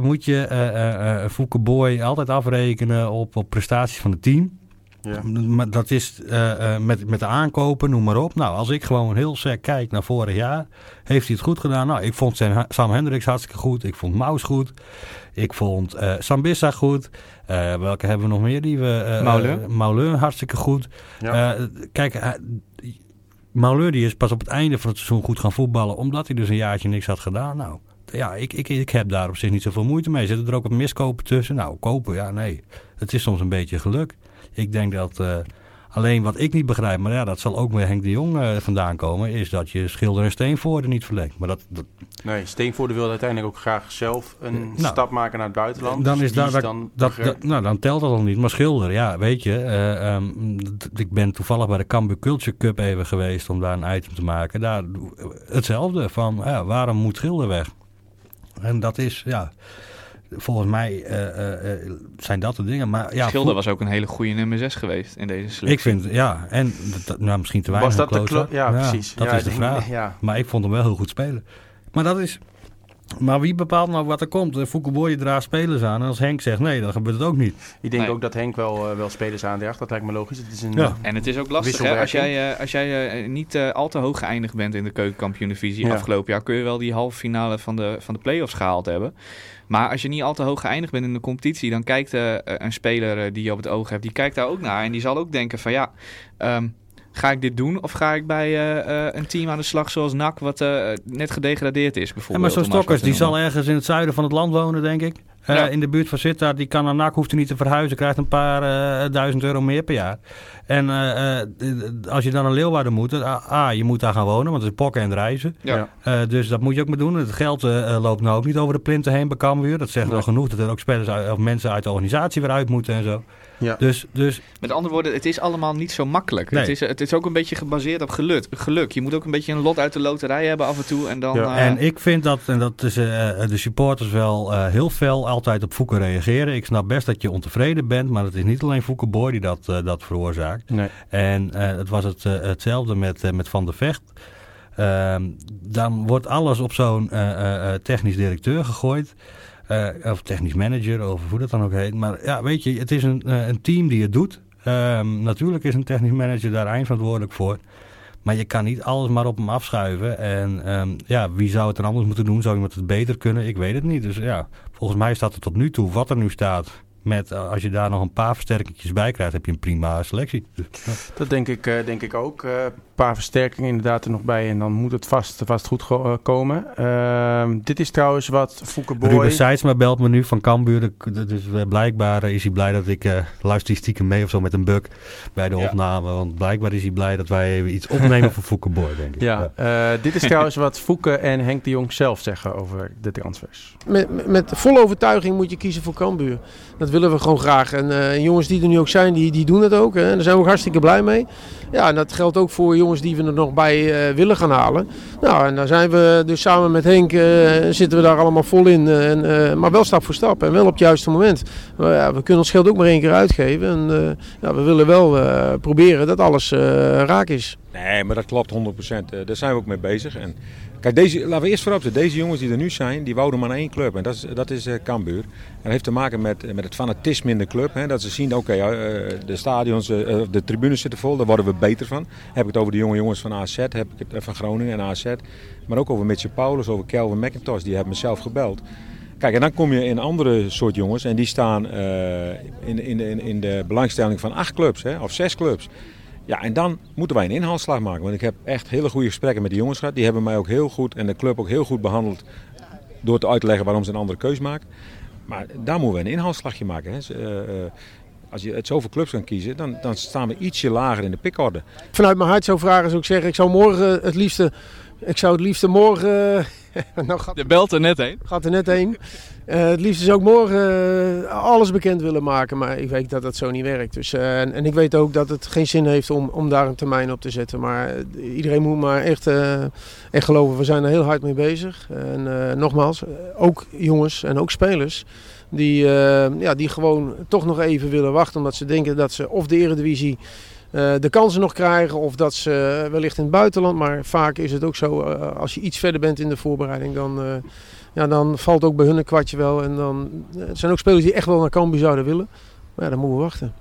moet je Fouke Boy altijd afrekenen op, op prestaties van het team. Ja. Maar dat is eh, eh, met, met de aankopen, noem maar op. Nou, als ik gewoon heel sec kijk naar vorig jaar, heeft hij het goed gedaan. Nou, ik vond Sam, Hendricks hartstikke goed. Ik vond Maus goed. Ik vond eh Sambissa goed. Welke hebben we nog meer? Die we, Mauleur. Mauleur hartstikke goed. Ja. Kijk, Mauleur die is pas op het einde van het seizoen goed gaan voetballen, omdat hij dus een jaartje niks had gedaan. Nou, ja, ik, ik, ik heb daar op zich niet zoveel moeite mee. Zitten er ook wat miskopen tussen? Nou, kopen, ja, nee. Het is soms een beetje geluk. Ik denk dat eh, alleen wat ik niet begrijp, maar ja, dat zal ook met Henk de Jong eh, vandaan komen, is dat je Schilder en Steenvoorde niet verlengt. Maar dat, dat, Nee, Steenvoorde wil uiteindelijk ook graag zelf een Nou, stap maken naar het buitenland. dan Dus is die daar, dan dat, nou, dan telt dat al niet. Maar Schilder, ja, weet je, eh, ehm, ik ben toevallig bij de Cambuur Culture Cup even geweest om daar een item te maken. Daar hetzelfde van, waarom moet Schilder weg? En dat is, ja, volgens mij eh, eh, eh, zijn dat de dingen. Maar ja, Schilder was ook een hele goede nummer 6 geweest in deze selectie. Ik vind, ja, en dat- nou, misschien te weinig. Was dat de klootzak? Ja, precies. Dat Ja, is de denk- vraag. Ja. Maar ik vond hem wel heel goed spelen. Maar dat is. Maar wie bepaalt nou wat er komt? Foucault draagt spelers aan. En als Henk zegt nee, dan gebeurt het ook niet. Ik denk Nee. ook dat Henk wel, eh, wel spelers aandraagt. Dat lijkt me logisch. Het is een, Ja. En het is ook lastig, hè? Als jij, eh, als jij eh, niet eh, al te hoog geëindigd bent in de keukenkampioen-divisie Ja. afgelopen jaar, kun je wel die halve finale van de, van de play-offs gehaald hebben. Maar als je niet al te hoog geëindigd bent in de competitie, dan kijkt eh, een speler eh, die je op het oog hebt, die kijkt daar ook naar. En die zal ook denken van ja, ehm, ga ik dit doen of ga ik bij eh, eh, een team aan de slag zoals NAC, wat eh, net gedegradeerd is Ja, bijvoorbeeld. maar zo'n om maar eens Stokkers, die zal ergens in het zuiden van het land wonen, denk ik. Eh, Ja. In de buurt van Sittard, die kan naar NAC, hoeft er niet te verhuizen, krijgt een paar eh, duizend euro meer per jaar. En eh, eh, als je dan naar Leeuwarden moet, A, je moet daar gaan wonen, want het is pokken en reizen. Ja. Eh, dus dat moet je ook maar doen. Het geld loopt nou ook niet over de plinten heen bij Cambuur. Dat zegt wel genoeg dat er ook spelers uit, of mensen uit de organisatie weer uit moeten en zo. Ja. Dus, dus Met andere woorden, het is allemaal niet zo makkelijk. Nee. Het, is, het is ook een beetje gebaseerd op geluk. geluk. Je moet ook een beetje een lot uit de loterij hebben af en toe. En dan, Ja. eh, En ik vind dat, en dat is, eh, de supporters wel eh, heel fel altijd op Fouke reageren. Ik snap best dat je ontevreden bent, maar het is niet alleen Fouke Boy die dat, eh, dat veroorzaakt. Nee. En eh, het was het, eh, hetzelfde met, eh, met Van der Vecht. Ehm, dan wordt alles op zo'n eh, eh, eh, technisch directeur gegooid. Eh, of technisch manager, of hoe dat dan ook heet. Maar ja, weet je, het is een, eh, een team die het doet. Ehm, natuurlijk is een technisch manager daar eindverantwoordelijk voor. Maar je kan niet alles maar op hem afschuiven. En ehm, ja, wie zou het dan anders moeten doen? Zou iemand het beter kunnen? Ik weet het niet. Dus ja, volgens mij staat er tot nu toe, wat er nu staat... Met, eh, als je daar nog een paar versterkingjes bij krijgt, heb je een prima selectie. Dat denk ik, eh, denk ik ook. Eh, Een paar versterkingen inderdaad er nog bij. En dan moet het vast, vast goed go- komen. Ehm, dit is trouwens wat Fouke Boy... Ruben Seidsma belt me nu van Cambuur. De- Dus blijkbaar is hij blij dat ik eh luister die stiekem mee of zo met een bug bij de Ja. opname. Want blijkbaar is hij blij dat wij even iets opnemen voor Fouke Boy, denk ik. Ja, eh, dit is trouwens wat Fouke en Henk de Jong zelf zeggen over de transfers. Met, met- met volle overtuiging moet je kiezen voor Cambuur. Dat willen we gewoon graag. En eh, jongens die er nu ook zijn, die, die doen het ook. Hè. En daar zijn we ook hartstikke blij mee. Ja, en dat geldt ook voor jongens die we er nog bij eh, willen gaan halen. Nou, en daar zijn we dus samen met Henk eh, zitten we daar allemaal vol in. en, maar wel stap voor stap en wel op het juiste moment. Maar, we kunnen ons geld ook maar één keer uitgeven. En ja, we willen wel proberen dat alles raak is. Nee, maar dat klopt 100%. Eh, daar zijn we ook mee bezig. En kijk, deze, laten we eerst voorop zetten. Deze jongens die er nu zijn, die wouden maar één club. En dat is, dat is eh, Cambuur. En dat heeft te maken met, met het fanatisme in de club. Hè, dat ze zien, oké, eh, de stadions, eh, de tribunes zitten vol. Daar worden we beter van. Heb ik het over de jonge jongens van AZ, heb ik het eh, van Groningen en AZ. Maar ook over Mitchell Paulus, over Kelvin McIntosh. Die hebben me zelf gebeld. Kijk, en dan kom je in andere soort jongens. En die staan eh, in, in, in, in de belangstelling van acht clubs, hè, of zes clubs. Ja, en dan moeten wij een inhaalslag maken. Want ik heb echt hele goede gesprekken met die jongens gehad. Die hebben mij ook heel goed en de club ook heel goed behandeld. Door te uit te leggen waarom ze een andere keus maken. Maar daar moeten we een inhaalslagje maken. Hè. Eh, eh, als je uit zoveel clubs kan kiezen, dan, dan staan we ietsje lager in de pikorde. Vanuit mijn hart zou vragen, zou ik zeggen, ik zou morgen het liefste, ik zou het liefste morgen, nou gaat, De belt er net heen. gaat er net heen. Eh, het liefste zou ik morgen eh, alles bekend willen maken, maar ik weet dat dat zo niet werkt. Dus, eh, en, en ik weet ook dat het geen zin heeft om, om daar een termijn op te zetten. Maar eh, iedereen moet maar echt, eh, echt geloven, we zijn er heel hard mee bezig. En eh, nogmaals, eh, ook jongens en ook spelers die, eh, ja, die gewoon toch nog even willen wachten. Omdat ze denken dat ze of de eredivisie eh, de kansen nog krijgen of dat ze wellicht in het buitenland. Maar vaak is het ook zo, eh, als je iets verder bent in de voorbereiding, dan, eh, ja, dan valt ook bij hun een kwartje wel. En dan eh, het zijn ook spelers die echt wel naar Cambuur zouden willen. Maar ja, dan moeten we wachten.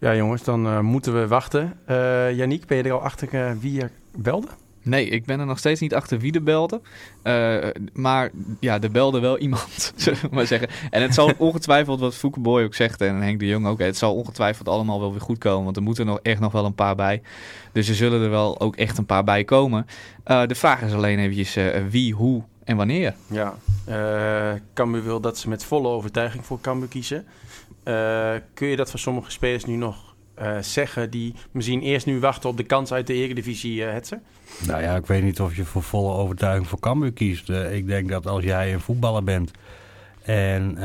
Ja jongens, dan eh, moeten we wachten. Eh Yannick, ben je er al achter eh, wie er belde? Nee, ik ben er nog steeds niet achter wie er belde. Eh, maar ja, er belde wel iemand, zullen we maar zeggen. En het zal ongetwijfeld, wat Fouke Boy ook zegt en Henk de Jong ook, het zal ongetwijfeld allemaal wel weer goed komen. Want er moeten nog echt nog wel een paar bij. Dus er zullen er wel ook echt een paar bij komen. Eh, de vraag is alleen eventjes eh, wie, hoe en wanneer. Ja, Cambuur wil dat ze met volle overtuiging voor Cambuur kiezen. Kun je dat van sommige spelers nu nog eh, zeggen die misschien eerst nu wachten op de kans uit de Eredivisie, eh Hetzer? Nou ja, ik weet niet of je voor volle overtuiging voor Cambuur kiest. Eh, ik denk dat als jij een voetballer bent en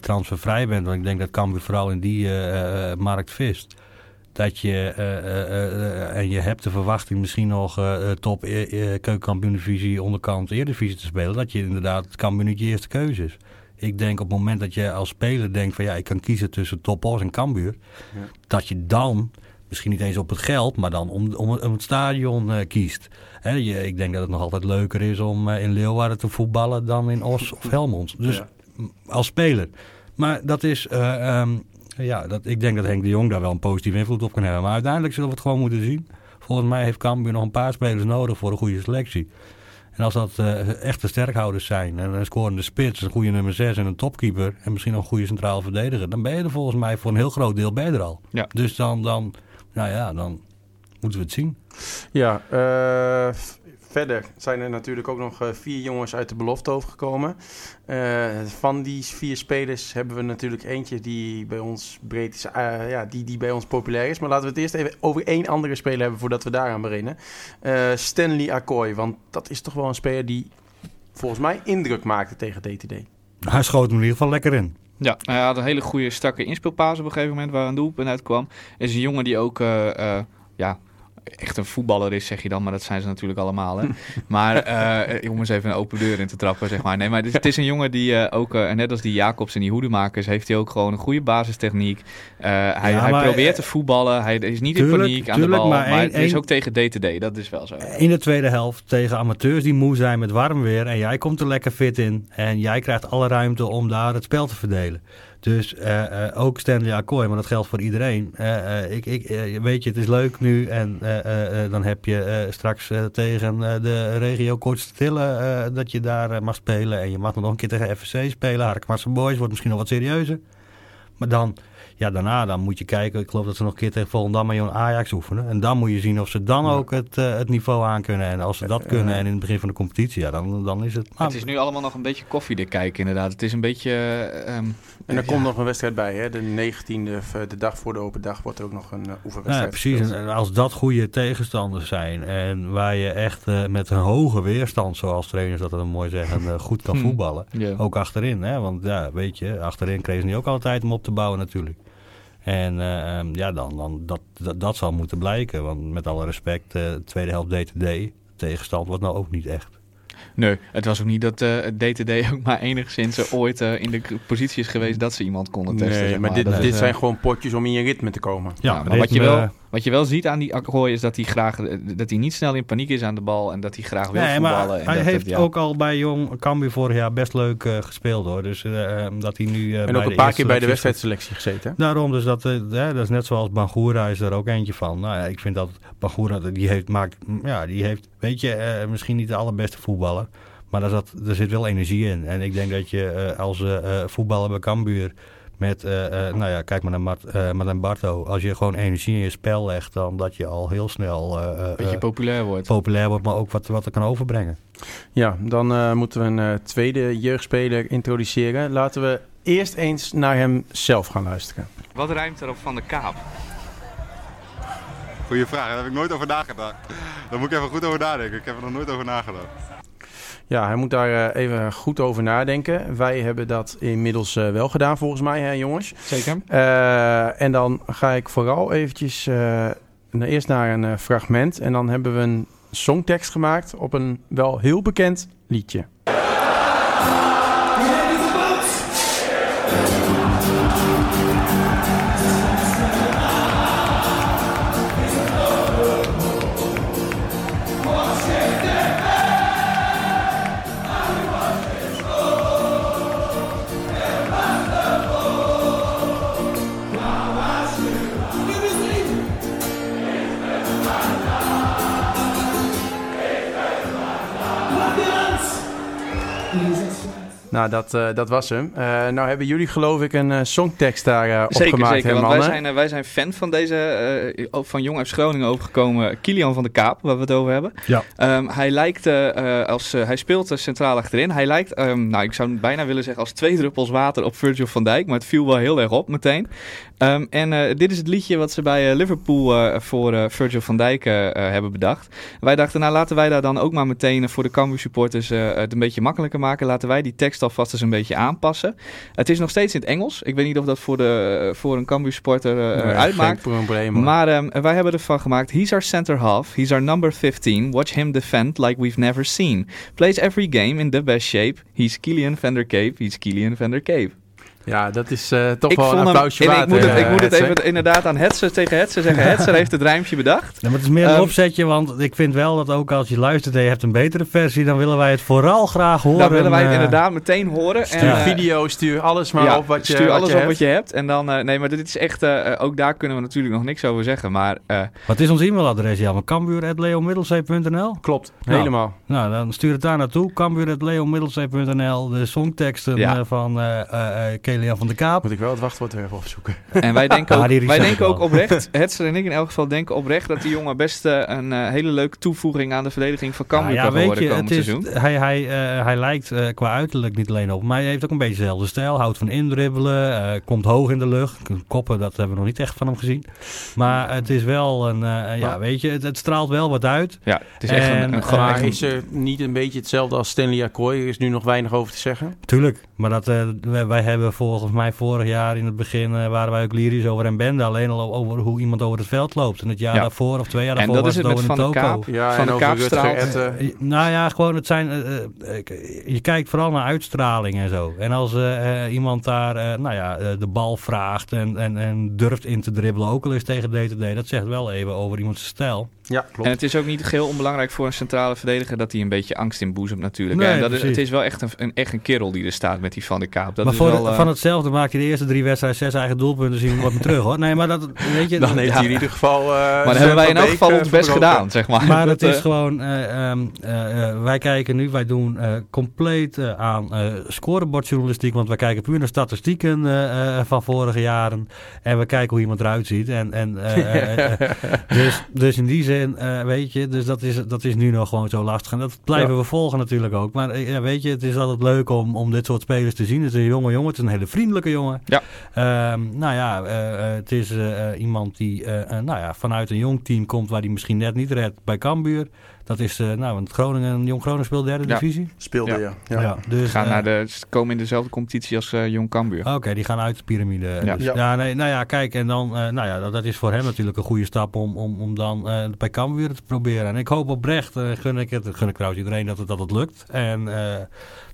transfervrij bent, want ik denk dat Cambuur vooral in die markt vist, dat je en je hebt de verwachting misschien nog top eh, eh, keukenkampioen-divisie onderkant Eredivisie te spelen, dat je inderdaad het je eerste keuze is. Ik denk op het moment dat je als speler denkt van ja, ik kan kiezen tussen Topos en Cambuur. Ja. Dat je dan, misschien niet eens op het geld, maar dan om, om, om het stadion eh, kiest. Hè, je, ik denk dat het nog altijd leuker is om eh, in Leeuwarden te voetballen dan in Os of Helmond. Dus Ja. als speler. Maar dat is, eh, ehm, ja, dat, ik denk dat Henk de Jong daar wel een positieve invloed op kan hebben. Maar uiteindelijk zullen we het gewoon moeten zien. Volgens mij heeft Cambuur nog een paar spelers nodig voor een goede selectie. En als dat eh, echte sterkhouders zijn, en een scorende spits, een goede nummer 6 en een topkeeper, en misschien nog een goede centraal verdediger, dan ben je er volgens mij voor een heel groot deel bij er al. Ja. Dus dan, dan, nou ja, dan moeten we het zien. Ja, eh, verder zijn er natuurlijk ook nog eh, vier jongens uit de belofte overgekomen. Eh, van die vier spelers hebben we natuurlijk eentje die bij ons breed is, eh, ja, die, die bij ons populair is. Maar laten we het eerst even over één andere speler hebben voordat we daaraan beginnen. Eh, Stanley Akkoy, want dat is toch wel een speler die volgens mij indruk maakte tegen DTD. Hij schoot hem in ieder geval lekker in. Ja, hij had een hele goede strakke inspeelpaas op een gegeven moment waar een doelpunt uitkwam. Is een jongen die ook, eh, eh, ja, echt een voetballer is, zeg je dan, maar dat zijn ze natuurlijk allemaal. Hè? maar eh, om eens even een open deur in te trappen, zeg maar. Nee, maar het, is een jongen die eh, ook, eh, net als die Jacobs en die hoedemakers, heeft hij ook gewoon een goede basistechniek. Hij Ja, hij maar, probeert te voetballen, hij is niet tuurlijk, in paniek aan tuurlijk, de bal, maar maar, is ook tegen DTD, dat is wel zo. In de tweede helft tegen amateurs die moe zijn met warm weer. En jij komt er lekker fit in. En jij krijgt alle ruimte om daar het spel te verdelen. Dus eh, eh, ook Stanley Akkoy, maar dat geldt voor iedereen. Eh, ik, ik, weet je, het is leuk nu. En dan heb je straks tegen de regio Kort Stille eh, dat je daar mag spelen. En je mag nog een keer tegen FSC spelen. Harkemasse Boys wordt misschien nog wat serieuzer. Maar dan, ja, daarna dan moet je kijken. Ik geloof dat ze nog een keer tegen Volendam en Jong Ajax oefenen. En dan moet je zien of ze dan ook het, eh, het niveau aan kunnen. En als ze dat kunnen en in het begin van de competitie, ja, dan, dan is het... Het is nu allemaal nog een beetje koffiedik kijken inderdaad. Het is een beetje... eh, ehm, En er ja. komt nog een wedstrijd bij, hè? de 19e, of, eh, de dag voor de open dag, wordt er ook nog een uh, oefenwedstrijd Ja, precies. gespeeld. En als dat goede tegenstanders zijn en waar je echt eh, met een hoge weerstand, zoals trainers dat dan mooi zeggen, eh, goed kan Hmm. voetballen. Ook achterin, hè? want ja, weet je, achterin kregen ze niet ook altijd om op te bouwen natuurlijk. En eh, ehm, ja, dan, dan dat, dat, dat zal moeten blijken. Want met alle respect, eh tweede helft DTD, tegenstand wordt nou ook niet echt. Nee, het was ook niet dat eh, DTD ook maar enigszins ooit eh, in de positie is geweest dat ze iemand konden testen. Nee, zeg maar dit, dit is, zijn gewoon potjes om in je ritme te komen. Ja, maar wat je, wel, wat je wel ziet aan die Akkooi is dat hij graag dat hij niet snel in paniek is aan de bal en dat hij graag wil Nee, voetballen. maar en hij dat heeft het, ja. ook al bij Jong Cambuur vorig jaar best leuk eh, gespeeld hoor. Dus eh, ehm, dat hij nu eh, En bij ook een paar keer bij de selectie- wedstrijdselectie gezeten. Daarom, dus dat, hè, dat is net zoals Bangura is er ook eentje van. Nou ja, ik vind dat Bangura, die heeft, maakt, ja, die heeft, weet je, eh, misschien niet de allerbeste voetballer. Maar daar, zat, er zit wel energie in. En ik denk dat je eh, als voetballer bij Cambuur met, eh, eh, nou ja, kijk maar naar Mart, eh, Martin Barto. Als je gewoon energie in je spel legt, dan dat je al heel snel eh, eh, beetje populair wordt. populair wordt, maar ook wat, wat er kan overbrengen. Ja, dan eh, moeten we een eh, tweede jeugdspeler introduceren. Laten we eerst eens naar hem zelf gaan luisteren. Wat ruimt er op Van de Kaap? Goeie vraag, daar heb ik nooit over nagedacht. Daar moet ik even goed over nadenken. Ik heb er nog nooit over nagedacht. Ja, hij moet daar eh, even goed over nadenken. Wij hebben dat inmiddels eh, wel gedaan volgens mij, hè, jongens. Zeker. Eh, en dan ga ik vooral eventjes naar- eerst naar een fragment. En dan hebben we een songtekst gemaakt op een wel heel bekend liedje. Nou, dat, eh, dat was hem. Eh, nou hebben jullie geloof ik een eh, songtekst daar eh Zeker, opgemaakt, zeker. hè, Want wij zijn, wij zijn fan van deze, eh, ook van Jong uit Groningen overgekomen, Kilian van de Kaap, waar we het over hebben. Ja. Ehm, hij lijkt, als, hij speelt centraal achterin. Hij lijkt, ehm, nou ik zou bijna willen zeggen als twee druppels water op Virgil van Dijk, maar het viel wel heel erg op meteen. Ehm, en eh, dit is het liedje wat ze bij eh, Liverpool eh, voor Virgil van Dijk hebben bedacht. Wij dachten, nou laten wij daar dan ook maar meteen voor de Cambuur supporters eh, het een beetje makkelijker maken. Laten wij die tekst alvast eens een beetje aanpassen. Het is nog steeds in het Engels. Ik weet niet of dat voor, de, voor een Cambuur supporter uh, Nee, uitmaakt. Probleem. Maar ehm, wij hebben ervan gemaakt. He's our center half. He's our number 15. Watch him defend like we've never seen. Plays every game in the best shape. He's Killian van der Cape. He's Killian van der Cape. Ja, dat is eh, toch ik wel een hem, applausje en waard. ik moet het, eh, ik moet het even inderdaad aan Hetzer tegen Hetzer zeggen. Hetzer heeft het rijmpje bedacht. Ja, maar het is meer een Ehm, opzetje, want ik vind wel dat ook als je luistert en je hebt een betere versie, dan willen wij het vooral graag horen. Dan willen wij het eh, inderdaad meteen horen. Stuur en, eh, video, stuur alles maar ja, op wat je stuur wat alles je op hebt. wat je hebt. En dan, eh, nee, maar dit is echt, eh, ook daar kunnen we natuurlijk nog niks over zeggen. Maar eh, Wat is ons e-mailadres? Ja, maar cambuur.leomiddelsee.nl Klopt, helemaal. Nou, dan stuur het daar naartoe. Cambuur.leomiddelsee.nl De songteksten Ja. eh, van eh eh, Kelian van de Kaap. Moet ik wel het wachtwoord weer even opzoeken. En wij denken Ja, ook, die wij denken ook oprecht, Hetzer en ik in elk geval denken oprecht dat die jongen best eh, een eh, hele leuke toevoeging aan de verdediging van Cambuur ja, kan weet worden je, komend het is, seizoen. hij, hij, eh, hij lijkt qua uiterlijk niet alleen op, maar hij heeft ook een beetje dezelfde stijl. Houdt van indribbelen, eh, komt hoog in de lucht. Koppen, dat hebben we nog niet echt van hem gezien. Maar het is wel een, eh, ja, Maar- weet je, het, het straalt wel wat uit. Ja, het is echt een, En, een, Maar is er niet een beetje hetzelfde als Stanley Akkoy? Er is nu nog weinig over te zeggen. Tuurlijk, maar dat, wij, wij hebben volgens mij vorig jaar in het begin eh, waren wij ook lyrisch over een bende. Alleen al over hoe iemand over het veld loopt. En het jaar Ja. daarvoor of twee jaar en daarvoor dat was is het met over Van een de toko. Kaap. Ja, Van en de over Kaap Rutger straalt. Etten. Eh, Nou ja, gewoon het zijn. eh, eh, je kijkt vooral naar uitstraling en zo. En als eh, eh, iemand daar, eh, nou ja, eh, de bal vraagt en, en, en durft in te dribbelen, ook al is tegen DTD, dat zegt wel even over iemands stijl. Ja, En klopt. het is ook niet geheel onbelangrijk voor een centrale verdediger dat hij een beetje angst inboezemt natuurlijk. Nee, en dat is, het is wel echt een, een, echt een kerel die er staat met die Van de Kaap. Dat maar is voor wel, eh, van hetzelfde maak je de eerste drie wedstrijden zes eigen doelpunten, zien we wat meer terug hoor. Nee, maar dat, weet je, Dan heeft Ja. hij in ieder geval... eh, maar dan hebben wij in elk geval Beek, ons eh, best verbroken. gedaan, zeg maar. Maar het Dat, is eh, gewoon, eh, ehm, eh, eh, wij kijken nu, wij doen eh, compleet eh, aan eh scorebordjournalistiek, want wij kijken puur naar statistieken eh, eh, van vorige jaren en we kijken hoe iemand eruit ziet. En, en, eh, eh, eh, dus, dus in die zin, eh, weet je, dus dat is, dat is nu nog gewoon zo lastig. En dat blijven we volgen natuurlijk ook. Maar eh, ja, weet je, het is altijd leuk om, om dit soort spelers te zien. Het is een jonge jongen, het is een hele vriendelijke jongen. Ja. Ehm, nou ja, eh, het is iemand die nou ja, vanuit een jong team komt waar hij misschien net niet redt bij Cambuur. Dat is, eh, nou, want Groningen, Jong Groningen speelt derde Ja. divisie. Speelde, Ja. ja. ja. dus, gaan eh, naar de, ze komen in dezelfde competitie als eh, Jong Cambuur. Oké, die gaan uit de piramide. Ja. Dus, Ja. ja. nee, nou ja, kijk, en dan, eh, nou ja, dat, dat is voor hem natuurlijk een goede stap om, om, om dan eh, bij Cambuur te proberen. En ik hoop oprecht, eh, gun ik het, gun ik trouwens iedereen dat het, dat het lukt. En eh,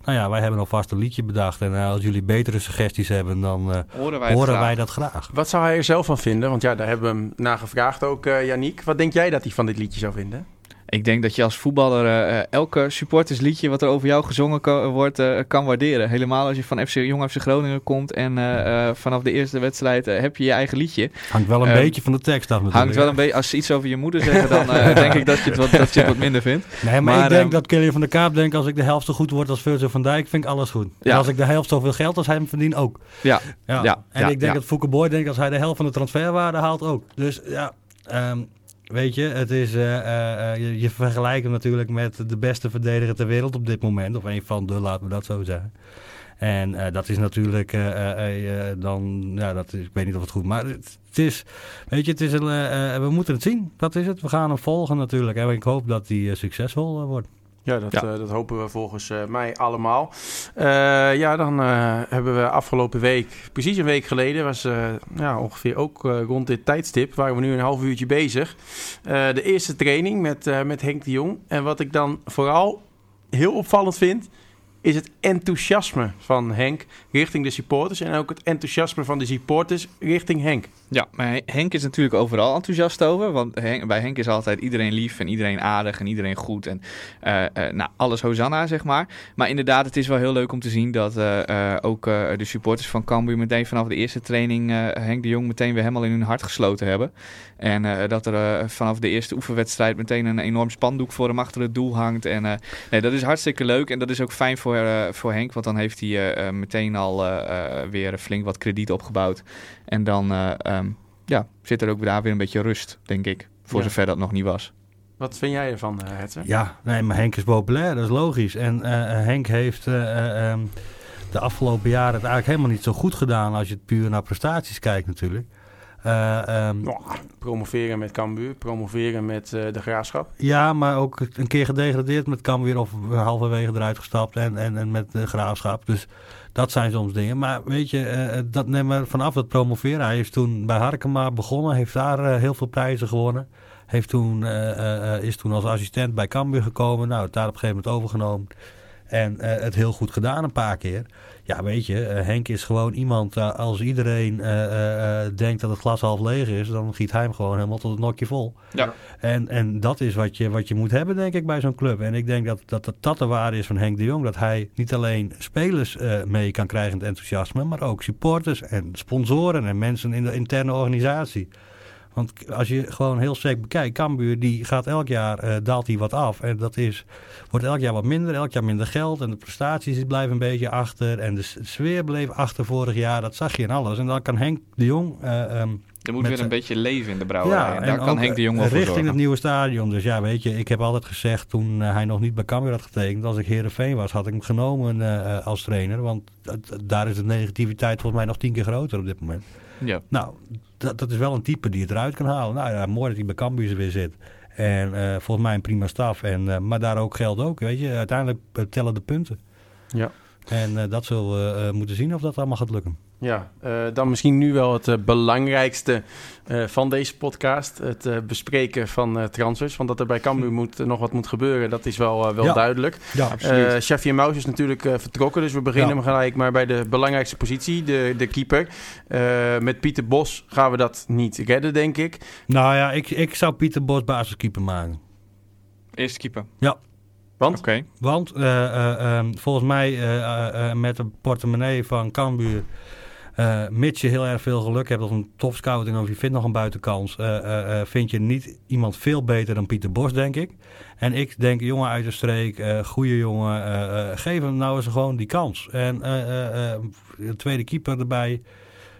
nou ja, wij hebben alvast een liedje bedacht. En als jullie betere suggesties hebben, dan eh, Horen wij horen dat graag. Wat zou hij er zelf van vinden? Want ja, daar hebben we hem naar gevraagd ook, eh Yannick. Wat denk jij dat hij van dit liedje zou vinden? Ik denk dat je als voetballer eh, eh, elke supportersliedje wat er over jou gezongen ko- wordt eh, kan waarderen. Helemaal als je van FC, Jong FC Groningen komt en eh, eh, vanaf de eerste wedstrijd eh, heb je je eigen liedje. Hangt wel een Ehm, beetje van de tekst af natuurlijk. Hangt wel een beetje, als ze iets over je moeder zeggen, dan eh, denk ik dat je, het wat, dat je het wat minder vindt. Nee, maar, Maar, ik denk ehm, dat Kelly van der Kaap denkt... als ik de helft zo goed word als Virgil van Dijk, vind ik alles goed. Ja. En als ik de helft zoveel geld als hij hem verdient, ook. Ja, Ja. Ja, en ja, ik denk dat Fouke Boy denkt als hij de helft van de transferwaarde haalt, ook. Dus ja, ehm, weet je, het is, eh, eh, eh, je, je vergelijkt hem natuurlijk met de beste verdediger ter wereld op dit moment. Of een van de, laten we dat zo zeggen. En dat is natuurlijk dan, ja, dat is, ik weet niet of het goed, maar het, het is, weet je, het is een, we moeten het zien. Dat is het. We gaan hem volgen natuurlijk. En ik hoop dat hij succesvol wordt. Ja, dat, Ja. eh, dat hopen we volgens eh, mij allemaal. Eh, ja, dan hebben we afgelopen week, precies een week geleden, was ja, ongeveer ook rond dit tijdstip, waren we nu een half uurtje bezig. De eerste training met, met Henk de Jong. En wat ik dan vooral heel opvallend vind, is het enthousiasme van Henk richting de supporters. En ook het enthousiasme van de supporters richting Henk. Ja, maar Henk is natuurlijk overal enthousiast over. Want bij Henk is altijd iedereen lief en iedereen aardig en iedereen goed. En eh, eh, nou, alles Hosanna, zeg maar. Maar inderdaad, het is wel heel leuk om te zien dat eh, ook de supporters van Cambuur meteen vanaf de eerste training Henk de Jong meteen weer helemaal in hun hart gesloten hebben. En dat er vanaf de eerste oefenwedstrijd meteen een enorm spandoek voor hem achter het doel hangt. En nee, dat is hartstikke leuk en dat is ook fijn voor, voor Henk. Want dan heeft hij meteen al eh, eh, weer flink wat krediet opgebouwd. En dan eh, ehm, ja, zit er ook daar weer een beetje rust, denk ik. Voor Ja. zover dat nog niet was. Wat vind jij ervan, eh Hetzer? Ja, nee, maar Henk is populair, dat is logisch. En Henk heeft eh, eh, ehm, de afgelopen jaren het eigenlijk helemaal niet zo goed gedaan als je het puur naar prestaties kijkt natuurlijk. Eh, ehm, promoveren met Cambuur, promoveren met eh, de Graafschap. Ja, maar ook een keer gedegradeerd met Cambuur of halverwege eruit gestapt en, en, en met de graafschap. Dus dat zijn soms dingen. Maar weet je, eh, dat neem maar vanaf dat promoveren. Hij is toen bij Harkema begonnen, heeft daar eh, heel veel prijzen gewonnen. Heeft toen, eh, eh, eh, is toen als assistent bij Cambuur gekomen. Nou, het daar op een gegeven moment overgenomen. En eh, het heel goed gedaan een paar keer. Ja, weet je, eh, Henk is gewoon iemand, eh, als iedereen eh, denkt dat het glas half leeg is, dan giet hij hem gewoon helemaal tot het nokje vol. Ja. En, en dat is wat je, wat je moet hebben, denk ik, bij zo'n club. En ik denk dat dat, dat, dat de waarde is van Henk de Jong. Dat hij niet alleen spelers mee kan krijgen in het enthousiasme, maar ook supporters en sponsoren en mensen in de interne organisatie. Want als je gewoon heel sec bekijkt, Cambuur die gaat elk jaar, eh, daalt hij wat af. En dat is, wordt elk jaar wat minder, elk jaar minder geld. En de prestaties blijven een beetje achter. En de sfeer bleef achter vorig jaar, dat zag je in alles. En dan kan Henk de Jong... eh, ehm, Er moet weer een beetje leven in de brouwerij. en daar en kan Henk de Jong wel eh, Richting zorgen. het nieuwe stadion. Dus ja, weet je, ik heb altijd gezegd toen hij nog niet bij Cambuur had getekend. Als ik Heerenveen was, had ik hem genomen als trainer. Want daar is de negativiteit volgens mij nog tien keer groter op dit moment. Ja. Nou, dat, dat is wel een type die het eruit kan halen. Nou ja, mooi dat hij bij Cambuur weer zit. En eh, volgens mij een prima staf. En, eh, maar daar ook geldt ook, weet je. Uiteindelijk eh, tellen de punten. Ja. En dat zullen we moeten zien of dat allemaal gaat lukken. Ja, eh, dan misschien nu wel het eh, belangrijkste eh, van deze podcast. Het eh, bespreken van eh, transfers. Want dat er bij Cambuur moet, nog wat moet gebeuren, dat is wel, wel Ja. duidelijk. Ja, Eh Xavier Maus is natuurlijk eh, vertrokken, dus we beginnen Ja. gelijk maar bij de belangrijkste positie, de, de keeper. Eh, met Pieter Bos gaan we dat niet redden, denk ik. Nou ja, ik, ik zou Pieter Bos basiskeeper maken. Eerste keeper. Want? Oké. Want eh, eh, ehm, volgens mij eh, eh, eh, met de portemonnee van Cambuur... eh mits je heel erg veel geluk hebt of een topscouting of je vindt nog een buitenkans... eh, eh, vind je niet iemand veel beter dan Pieter Bos, denk ik. En ik denk, jongen uit de streek, goede jongen, geef hem nou eens gewoon die kans. En een tweede keeper erbij...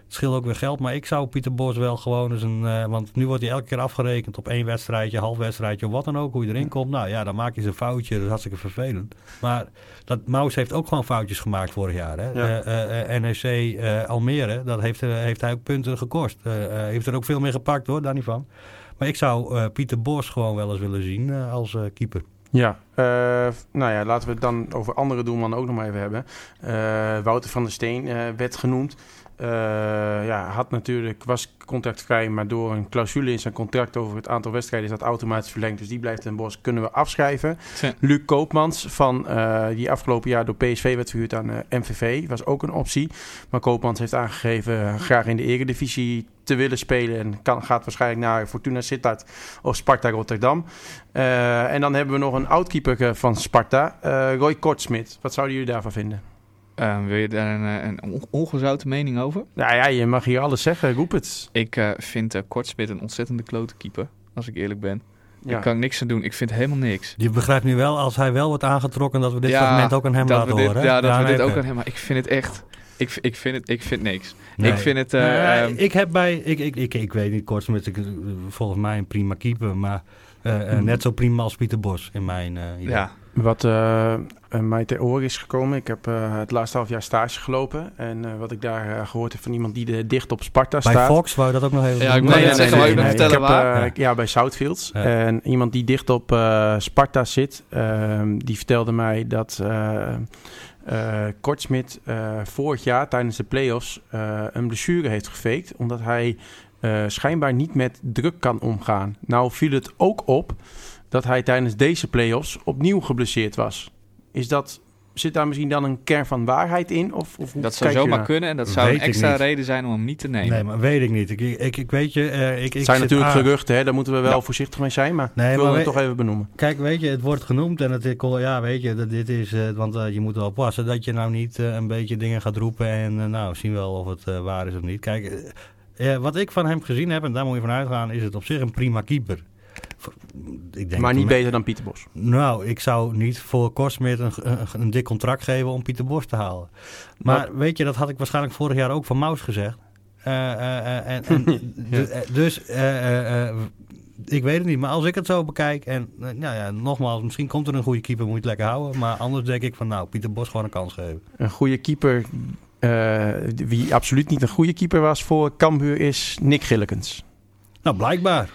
Het scheelt ook weer geld, maar ik zou Pieter Bos wel gewoon eens een... eh, want nu wordt hij elke keer afgerekend op één wedstrijdje, half wedstrijdje of wat dan ook. Hoe je erin komt. Nou ja, dan maak je eens een foutje. Dat is hartstikke vervelend. Maar dat Maus heeft ook gewoon foutjes gemaakt vorig jaar. Hè? Ja. Eh, eh, NEC Almere, dat heeft, heeft hij ook punten gekost. Heeft er ook veel meer gepakt hoor, daar niet van. Maar ik zou Pieter Bos gewoon wel eens willen zien als keeper. Ja, nou ja, laten we het dan over andere doelmannen ook nog maar even hebben. Wouter van der Steen werd genoemd. Eh, ja, had natuurlijk, was contractvrij, maar door een clausule in zijn contract over het aantal wedstrijden is dat automatisch verlengd. Dus die blijft in Bos, kunnen we afschrijven. Ja. Luc Koopmans, van, eh, die afgelopen jaar door PSV werd verhuurd aan eh, MVV, was ook een optie. Maar Koopmans heeft aangegeven graag in de eredivisie te willen spelen. En kan, gaat waarschijnlijk naar Fortuna Sittard of Sparta Rotterdam. En dan hebben we nog een oudkeeper eh, van Sparta, Roy Kortsmit. Wat zouden jullie daarvan vinden? Eh, wil je daar een, eh, een on- ongezouten mening over? Nou ja, je mag hier alles zeggen. Roep het. Ik eh, vind uh, Kortsmit een ontzettende klote keeper. Als ik eerlijk ben. Ja. Ik kan niks aan doen. Ik vind helemaal niks. Je begrijpt nu wel, als hij wel wordt aangetrokken, dat we dit Ja, fragment ook aan hem dat laten we dit, horen. hè? Ja, dat we nee, dit ook aan hem. Maar ik vind het echt. Ik, ik, vind het, ik vind niks. Nee. Ik vind het. eh, Nee, ehm, ik heb bij, ik, ik, ik, ik weet niet, Kortsmit, volgens mij een prima keeper, maar eh, eh, net zo prima als Pieter Bos in mijn eh idee. ja. Wat eh, eh, mij ter oren is gekomen, ik heb eh, het laatste half jaar stage gelopen. En eh, wat ik daar eh, gehoord heb van iemand die de, dicht op Sparta Bij staat. Fox wou je dat ook nog even Ja, ik zeggen, vertellen heb, waar? Ja. ja, bij Southfields. Ja. En iemand die dicht op eh, Sparta zit, ehm, die vertelde mij dat eh eh, Kortsmit eh, vorig jaar tijdens de play-offs eh, een blessure heeft gefaked. Omdat hij eh, schijnbaar niet met druk kan omgaan. Nou viel het ook op dat hij tijdens deze play-offs opnieuw geblesseerd was. Is dat, zit daar misschien dan een kern van waarheid in? Of, of hoe Dat zou zomaar kunnen. En dat zou Weet een extra reden zijn om hem niet te nemen. Nee, maar weet ik niet. Ik, ik, ik weet je, eh, ik, ik Het zijn natuurlijk aan- geruchten, hè? daar moeten we wel Ja. voorzichtig mee zijn. Maar Nee, ik wil maar het we- toch even benoemen. Kijk, weet je, het wordt genoemd en het ja, weet je, dat dit is, eh, want eh, je moet wel passen dat je nou niet een beetje dingen gaat roepen en nou, zien wel of het waar is of niet. Kijk, wat ik van hem gezien heb, en daar moet je van uitgaan, is het op zich een prima keeper. Ik denk Maar niet beter dan Pieter Bos. Nou, ik zou niet voor Korsmit een, een, een dik contract geven om Pieter Bos te halen. Maar weet je, dat had ik waarschijnlijk vorig jaar ook van Maus gezegd. Eh, eh, en, en, eh, dus ik weet het niet. Maar als ik het zo bekijk en nou ja, nogmaals, misschien komt er een goede keeper, moet je het lekker houden. Maar anders denk ik van nou, Pieter Bos gewoon een kans geven. Een goede keeper Eh, wie absoluut niet een goede keeper was voor Cambuur is Nick Gillekens. Nou, blijkbaar.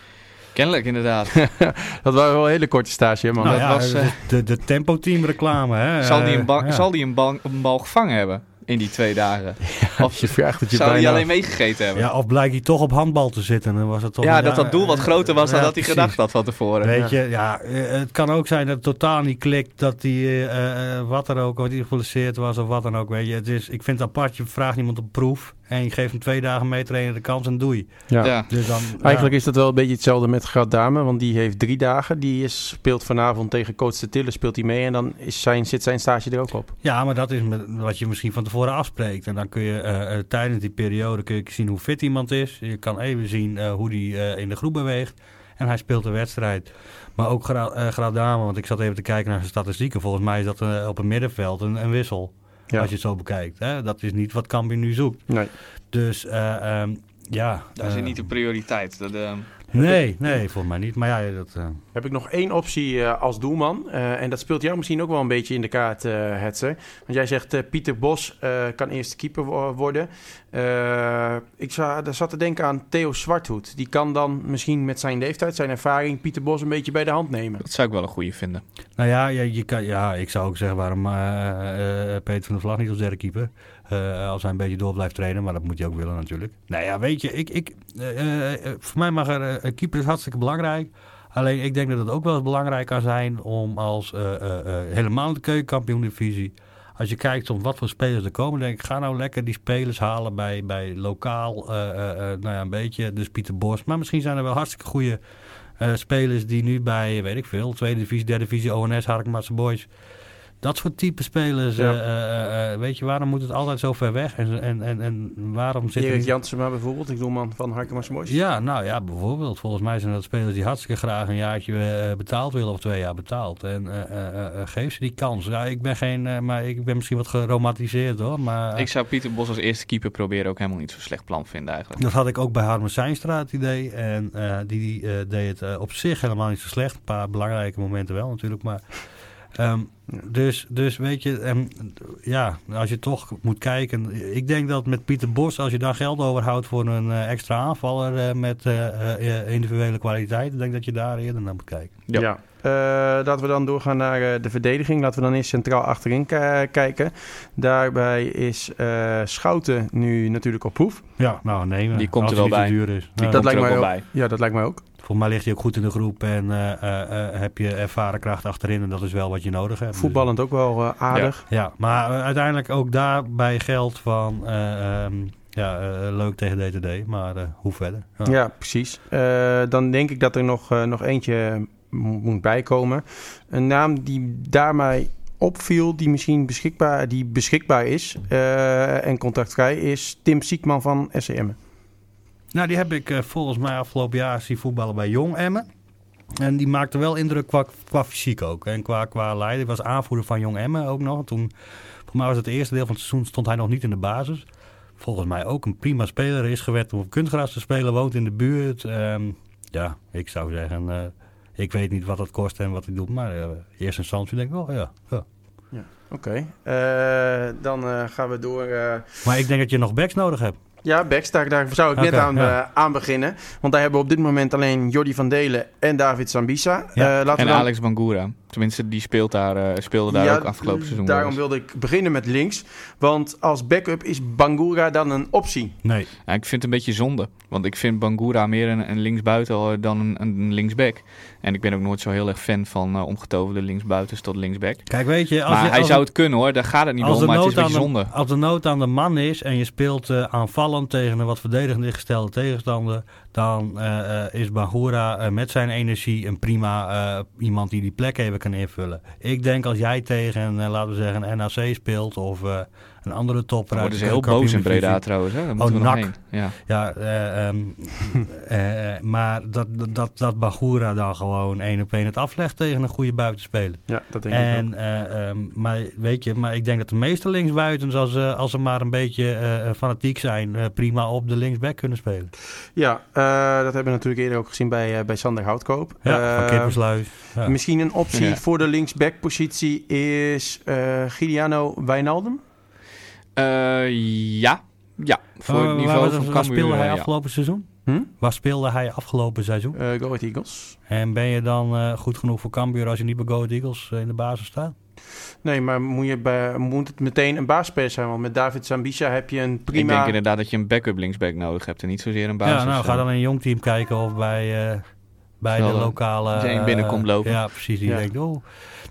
Kennelijk inderdaad. Dat was wel een hele korte stage, hè, man. Nou dat ja, was, eh, de, de Tempo Team reclame. Hè? zal die, een, ba- Eh, ja. zal die een, bal, een bal gevangen hebben in die twee dagen? Of je vraagt het je Zou hij bijna alleen af. meegegeten hebben? Ja, of blijkt hij toch op handbal te zitten. Dan was het toch Ja, ja, dat dat doel wat groter was dan ja, dat hij gedacht had van tevoren. Weet je, ja, eh, het kan ook zijn dat het totaal niet klikt, dat hij eh, eh, wat er ook, wat hij geblesseerd was of wat dan ook. Weet je, het is, ik vind het apart, je vraagt iemand op proef en je geeft hem twee dagen mee trainen de kans en doei. Ja. Ja. Dus dan, Eigenlijk is dat wel een beetje hetzelfde met Gat Dame, want die heeft drie dagen. Die is, speelt vanavond tegen coach de Tille, speelt hij mee en dan is zijn, zit zijn stage er ook op. Ja, maar dat is met- wat je misschien van tevoren afspreekt. En dan kun je eh, eh, tijdens die periode kun je zien hoe fit iemand is. Je kan even zien eh, hoe die eh, in de groep beweegt. En hij speelt de wedstrijd. Maar ook Gra eh, Gradame, want ik zat even te kijken naar zijn statistieken. Volgens mij is dat op een middenveld een, een wissel. Ja. Als je het zo bekijkt. Hè? Dat is niet wat Cambuur nu zoekt. Nee. Dus eh, ehm, ja. Dat is eh, niet de prioriteit. Dat, eh, Nee, nee, volgens mij niet. Maar ja, dat... eh, Heb ik nog één optie eh, als doelman. Eh, en dat speelt jou misschien ook wel een beetje in de kaart, eh Hetzer. Want jij zegt eh, Pieter Bos eh, kan eerste keeper wo- worden. Eh, ik zou, daar zat te denken aan Theo Zwarthoed. Die kan dan misschien met zijn leeftijd, zijn ervaring, Pieter Bos een beetje bij de hand nemen. dat zou ik wel een goede vinden. Nou ja, je, je kan, ja, ik zou ook zeggen waarom eh, eh, Peter van der Vlag niet als derde keeper. Eh, als hij een beetje door blijft trainen, maar dat moet hij ook willen natuurlijk. Nou ja, weet je, ik, ik, eh, eh, voor mij mag er, een keeper is hartstikke belangrijk. Alleen ik denk dat het ook wel belangrijk kan zijn om als helemaal de keukenkampioen divisie. Als je kijkt om wat voor spelers er komen, denk ik, ga nou lekker die spelers halen bij, bij lokaal, nou ja, een beetje, dus Pieter Bos. Maar misschien zijn er wel hartstikke goede spelers die nu bij, weet ik veel, tweede divisie, derde divisie, ONS, Harkemaatse Boys. Dat soort type spelers, Ja. eh, eh, eh, weet je, waarom moet het altijd zo ver weg? En, en, en, en waarom zit Erik er... Janssema bijvoorbeeld, ik doelman van Harkema's Boys. Ja, nou ja, bijvoorbeeld. Volgens mij zijn dat spelers die hartstikke graag een jaartje betaald willen of twee jaar betaald. En eh, eh, eh, eh, geef ze die kans. Ja, ik ben geen, maar ik ben misschien wat geromantiseerd hoor. Maar Ik zou Pieter Bos als eerste keeper proberen ook helemaal niet zo'n slecht plan vinden eigenlijk. dat had ik ook bij Harmen Seinstra het idee. En eh, die eh, deed het op zich helemaal niet zo slecht. Een paar belangrijke momenten wel natuurlijk, maar... ehm, dus, dus weet je, ehm, ja, als je toch moet kijken. Ik denk dat met Pieter Bos, als je daar geld overhoudt voor een eh, extra aanvaller eh, met eh, eh, individuele kwaliteit, ik denk dat je daar eerder naar moet kijken. Ja. Ja. Eh, laten we dan doorgaan naar de verdediging. Laten we dan eerst centraal achterin ki- kijken. Daarbij is eh, Schouten nu natuurlijk op proef. Ja, nou nee, Die komt als er wel bij. duur is. Die dat lijkt mij wel ook. bij. Ja, dat lijkt mij ook. Volgens mij ligt hij ook goed in de groep en eh, eh, eh, heb je ervaren kracht achterin en dat is wel wat je nodig hebt. Dus- Voetballend ook wel aardig. Ja, maar uiteindelijk ook daarbij geldt van eh, ehm, ja, leuk tegen DTD, maar hoe verder? Ja, precies. Dan denk ik dat er nog, nog eentje mo- moet bijkomen. Een naam die daar mij opviel, die misschien beschikbaar, die beschikbaar is en contactvrij, is Tim Siekman van SCM. Nou, die heb ik eh, volgens mij afgelopen jaar zien voetballen bij Jong Emmen. En die maakte wel indruk qua, qua fysiek ook. En qua, qua leider. Hij was aanvoerder van Jong Emmen ook nog. Toen, voor mij was het eerste deel van het seizoen stond hij nog niet in de basis. Volgens mij ook een prima speler. Is gewend om op kunstgras te spelen. Woont in de buurt. Ehm, ja, ik zou zeggen... eh, ik weet niet wat het kost en wat hij doet. Maar eh eerst instantie denk ik wel, ja. ja. Oké, dan gaan we door. Maar ik denk dat je nog backs nodig hebt. Ja, Bex, daar, daar zou ik net aan, ja. eh, aan beginnen. Want daar hebben we op dit moment alleen Jordi van Delen en David Sambisa. Ja. Eh, laten En we dan- Alex Bangura. Tenminste, die speelt daar, eh, speelde daar Ja, ook afgelopen seizoen. Daarom wilde ik beginnen met links. Want als backup is Bangura dan een optie. Nee. Ja, ik vind het een beetje zonde. Want ik vind Bangura meer een, een linksbuiten dan een, een linksback. En ik ben ook nooit zo heel erg fan van uh, omgetoverde linksbuitens tot linksback. Kijk, weet je... Als maar je, hij als zou het kunnen hoor, daar gaat het niet om. Maar het is een de, zonde. als de nood aan de man is en je speelt eh, aanvallend tegen een wat verdedigend ingestelde tegenstander, dan eh, eh, is Bahura eh, met zijn energie een prima iemand die die plek even kan invullen. Ik denk als jij tegen, laten we zeggen, NAC speelt of een andere topper worden de ze heel boos in. Breda trouwens. Hè? Daar moeten we nog NAC. heen. Ja. Ja, eh, ehm, eh, eh, maar dat, dat, dat Bahura dan gewoon één op één het aflegt tegen een goede buitenspeler. Ja, dat denk ik ook. En, eh, ehm, maar weet je, maar ik denk dat de meeste linksbuitens, als, ze als ze maar een beetje eh, fanatiek zijn, eh, prima op de linksback kunnen spelen. Ja, eh, dat hebben we natuurlijk eerder ook gezien bij, eh, bij Sander Houtkoop. Ja, van Eh, Kippersluis. Ja. Misschien een optie Ja. voor de linksback-positie is eh Giuliano Wijnaldum. Eh, ja. Ja, voor Waar- het waar- niveau waar- van Cambuur. speelde hij eh, afgelopen seizoen? Hm? Waar speelde hij afgelopen seizoen? Eh, Go Ahead Eagles. En ben je dan eh, goed genoeg voor Cambuur als je niet bij Go Ahead Eagles eh, in de basis staat? Nee, maar moet, je bij, moet het meteen een baasspeler zijn? Want met David Zambisha heb je een Ik prima... denk inderdaad dat je een backup linksback nodig hebt en niet zozeer een basis. ja, nou ga eh. dan in een jong team kijken of bij, eh, bij Zal de er- lokale... als je één eh, binnenkomt lopen. Ja, precies. Die Ja. denkt, oh...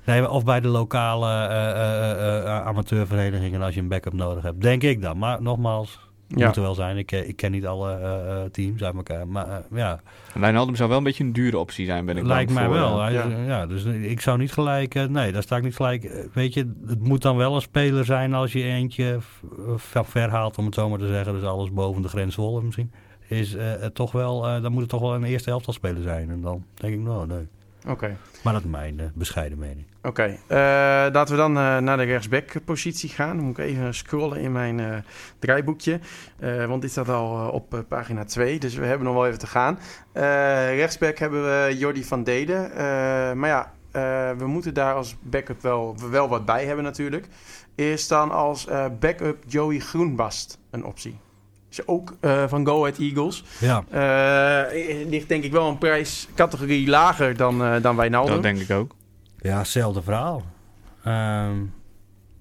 Nee, of bij de lokale eh, eh, eh, eh, amateurverenigingen als je een backup nodig hebt. Denk ik dan. Maar nogmaals, Ja. moet er wel zijn. Ik, eh, ik ken niet alle eh, eh, teams uit elkaar. Maar eh, ja, Wijnaldum zou wel een beetje een dure optie zijn, ben ik lijkt bang mij voor, wel. eh. Ja. ja. dus ik zou niet gelijk... eh, nee, daar sta ik niet gelijk... eh, weet je, het moet dan wel een speler zijn als je eentje verhaalt, om het zo maar te zeggen. Dus alles boven de grens Zwolle misschien. Is eh, toch wel... eh, dan moet het toch wel een eerste helft speler zijn. En dan denk ik, nou, nee. Oké. Maar dat is mijn eh, bescheiden mening. Oké, eh, laten we dan naar de rechtsback-positie gaan. Dan moet ik even scrollen in mijn draaiboekje. Want dit staat al op pagina 2, dus we hebben nog wel even te gaan. Rechtsback hebben we Jordi van Deden. Maar ja, we moeten daar als backup wel, wel wat bij hebben natuurlijk. Is dan als eh, backup Joey Groenbast een optie? Is ook eh, van Go Ahead Eagles. Ja, Eh, ligt denk ik wel een prijscategorie lager dan, eh dan Wijnaldum. Dat denk ik ook. Ja, hetzelfde verhaal. Ehm,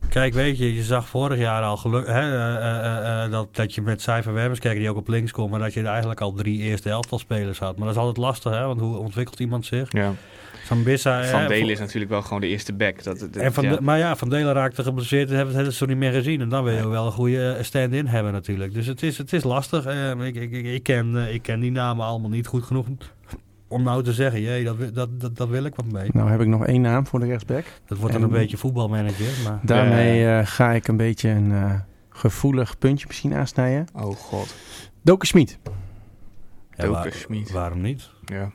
kijk, weet je, je zag vorig jaar al geluk, hè, eh, eh, eh, eh, dat, dat je met Cijfer Wermers, die ook op links komt, maar dat je er eigenlijk al drie eerste elftalspelers had. Maar dat is altijd lastig, hè, want hoe ontwikkelt iemand zich? Ja. Van Van Delen is natuurlijk wel gewoon de eerste back. Dat, dat, en van ja. de, maar ja, Van Delen raakte geblesseerd en hebben we het hele seizoen niet meer gezien. En dan wil je wel een goede eh, stand-in hebben natuurlijk. Dus het is, het is lastig. Eh, ik, ik, ik, ik ken, eh, ik ken die namen allemaal niet goed genoeg om nou te zeggen, jee, dat, dat, dat, dat wil ik wat mee. Nou heb ik nog één naam voor de rechtsback. Dat wordt dan En- een beetje voetbalmanager, maar... Daarmee eh, ga ik een beetje een eh, gevoelig puntje misschien aansnijden. Oh god. Doken Smit. Ja, waar- Schmid. Waarom niet? Ja.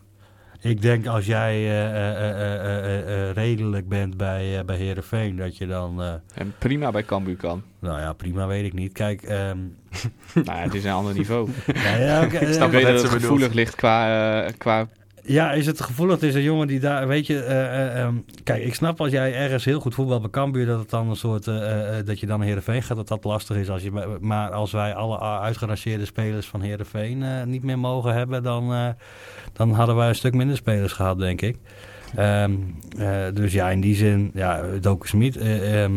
Ik denk als jij eh, eh, eh, eh, eh, eh, redelijk bent bij, uh, bij Herenveen, dat je dan. eh, En prima bij Cambuur kan. nou ja, prima, weet ik niet. Kijk, ehm nou, ja, het is een ander niveau. ja, ja, oké, Ik snap wel dat ze het bedoelt. gevoelig ligt qua, eh, qua Ja, is het gevoelig? Het is een jongen die daar, weet je, eh, eh, ehm, kijk, ik snap als jij ergens heel goed voetbal bij Cambuur, dat het dan een soort, eh, dat je dan naar Heerenveen gaat, dat dat lastig is. Als je, maar als wij alle uitgerangeerde spelers van Heerenveen niet meer mogen hebben, dan, dan hadden wij een stuk minder spelers gehad, denk ik. Ehm, eh, dus ja, in die zin, ja, Doken Smit, eh, ehm,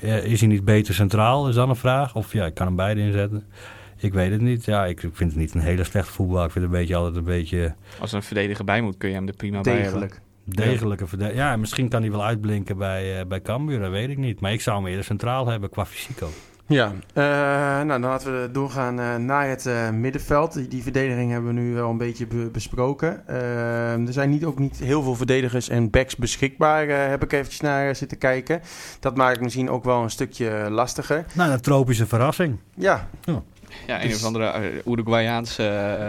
eh, is hij niet beter centraal, is dan een vraag. Of ja, ik kan hem beide inzetten. Ik weet het niet. Ja, ik vind het niet een hele slechte voetbal. Ik vind het een beetje altijd een beetje Als er een verdediger bij moet, kun je hem er prima bij hebben. Degelijk. degelijke verdediger. Ja, misschien kan hij wel uitblinken bij, eh bij Cambuur, dat weet ik niet. Maar ik zou hem eerder centraal hebben qua fysico. Ja, eh, nou dan laten we doorgaan eh, naar het eh, middenveld. Die, die verdediging hebben we nu wel een beetje be- besproken. Er zijn niet, ook niet heel veel verdedigers en backs beschikbaar, eh, heb ik eventjes naar zitten kijken. Dat maakt het misschien ook wel een stukje lastiger. Nou, een tropische verrassing. Ja, Ja, een Dus- of andere uh, Uruguayaanse uh,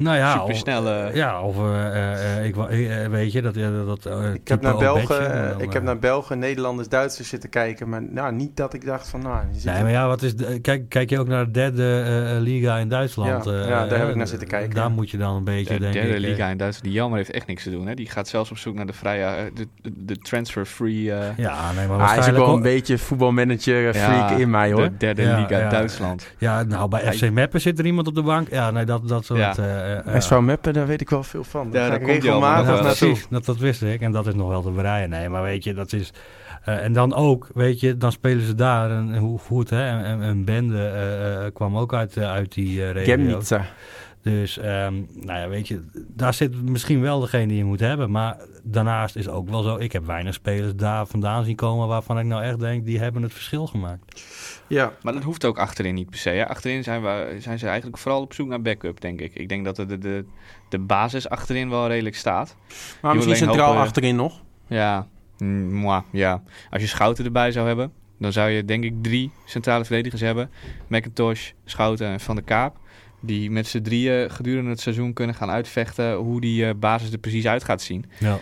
Nou ja, supersnelle... Of, ja, of uh, uh, ik, uh, weet je, dat... dat uh, ik, heb naar Belgen, ik heb naar Belgen, Nederlanders, Duitsers zitten kijken. Maar nou, niet dat ik dacht van... Nou, nee, maar ja, wat is... Kijk, kijk je ook naar de derde uh, liga in Duitsland? Ja, ja daar heb ik naar zitten kijken. Daar moet je dan een beetje, de denk derde ik... liga in Duitsland, die jammer heeft echt niks te doen. Hè? Die gaat zelfs op zoek naar de vrije... de, de, transfer-free... ja, nee, maar ah, Hij is ook wel een beetje voetbalmanager freak ja, in mij, hoor. De derde ja, liga ja. Duitsland. Ja, nou, bij. FC Meppen zit er iemand op de bank. Ja, nee, dat, dat soort... Ja. SV Meppen, daar weet ik wel veel van. Daar, daar ga ik regelmatig ja, naartoe. Dat, dat wist ik en dat is nog wel te bereiden. Nee, maar weet je, dat is... Uh, en dan ook, weet je, dan spelen ze daar. En hoe goed, hè? En, een bende uh, uh, kwam ook uit, uit die uh, regio. Chemnitsa. Dus, um, nou ja, weet je, daar zit misschien wel degene die je moet hebben. Maar daarnaast is ook wel zo, ik heb weinig spelers daar vandaan zien komen... waarvan ik nou echt denk, die hebben het verschil gemaakt. Ja. Maar dat hoeft ook achterin niet per se. Hè? Achterin zijn, we, zijn ze eigenlijk vooral op zoek naar backup, denk ik. Ik denk dat de, de, de, basis achterin wel redelijk staat. Maar misschien centraal hopen, achterin nog? Ja, mwah, ja. Als je Schouten erbij zou hebben, dan zou je denk ik drie centrale verdedigers hebben. McIntosh, Schouten en Van der Kaap. Die met z'n drieën gedurende het seizoen kunnen gaan uitvechten hoe die uh, basis er precies uit gaat zien. Ja.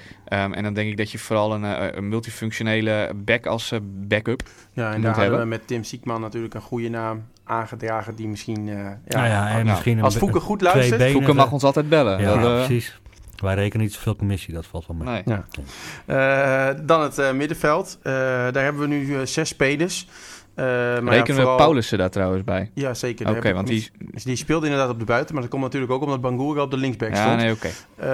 Um, en dan denk ik dat je vooral een, uh, een multifunctionele back als uh, backup Ja, en daar hebben we met Tim Siekman natuurlijk een goede naam aangedragen die misschien... Uh, ja, nou ja, en nou, misschien als Voeken goed luistert... Voeken mag ons altijd bellen. Ja, dat, precies. Wij rekenen niet zoveel commissie, dat valt wel mee. Nee. Ja. Uh, dan het uh, middenveld. Uh, daar hebben we nu zes spelers. Eh, maar ja, Rekenen vooral- we Paulussen daar trouwens bij? Ja, zeker. Oké, want die... niet- die speelde inderdaad op de buiten, maar dat komt natuurlijk ook omdat Bangura op de linksback Ja, stond. nee, oké. Eh,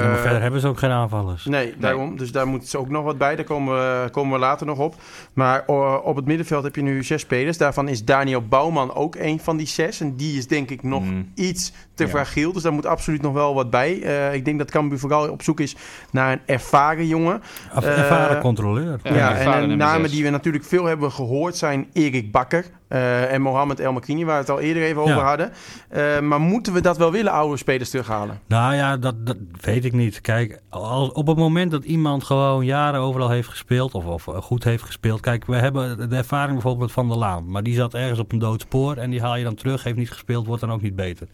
Ja, maar verder hebben ze ook geen aanvallers. Nee, daarom. Dus daar moet ze ook nog wat bij. Daar komen we, komen we later nog op. Maar eh, op het middenveld heb je nu zes spelers. Daarvan is Daniel Bouwman ook een van die zes. En die is denk ik nog Mm. iets te Ja. fragiel. Dus daar moet absoluut nog wel wat bij. Eh, ik denk dat Cambuur vooral op zoek is naar een ervaren jongen. Af- Eh, Ervaren controleur. Ja, Ja, ervaren en namen die we natuurlijk veel hebben gehoord zijn Erik Bakker eh, en Mohamed El Makrini, waar we het al eerder even over hadden. Eh, maar moeten we dat wel willen, oude spelers terughalen? Nou ja, dat, dat weet ik niet. Kijk, als, op het moment dat iemand gewoon jaren overal heeft gespeeld, of, of goed heeft gespeeld. Kijk, we hebben de ervaring bijvoorbeeld van de Laan. Maar die zat ergens op een dood spoor en die haal je dan terug, heeft niet gespeeld, wordt dan ook niet beter.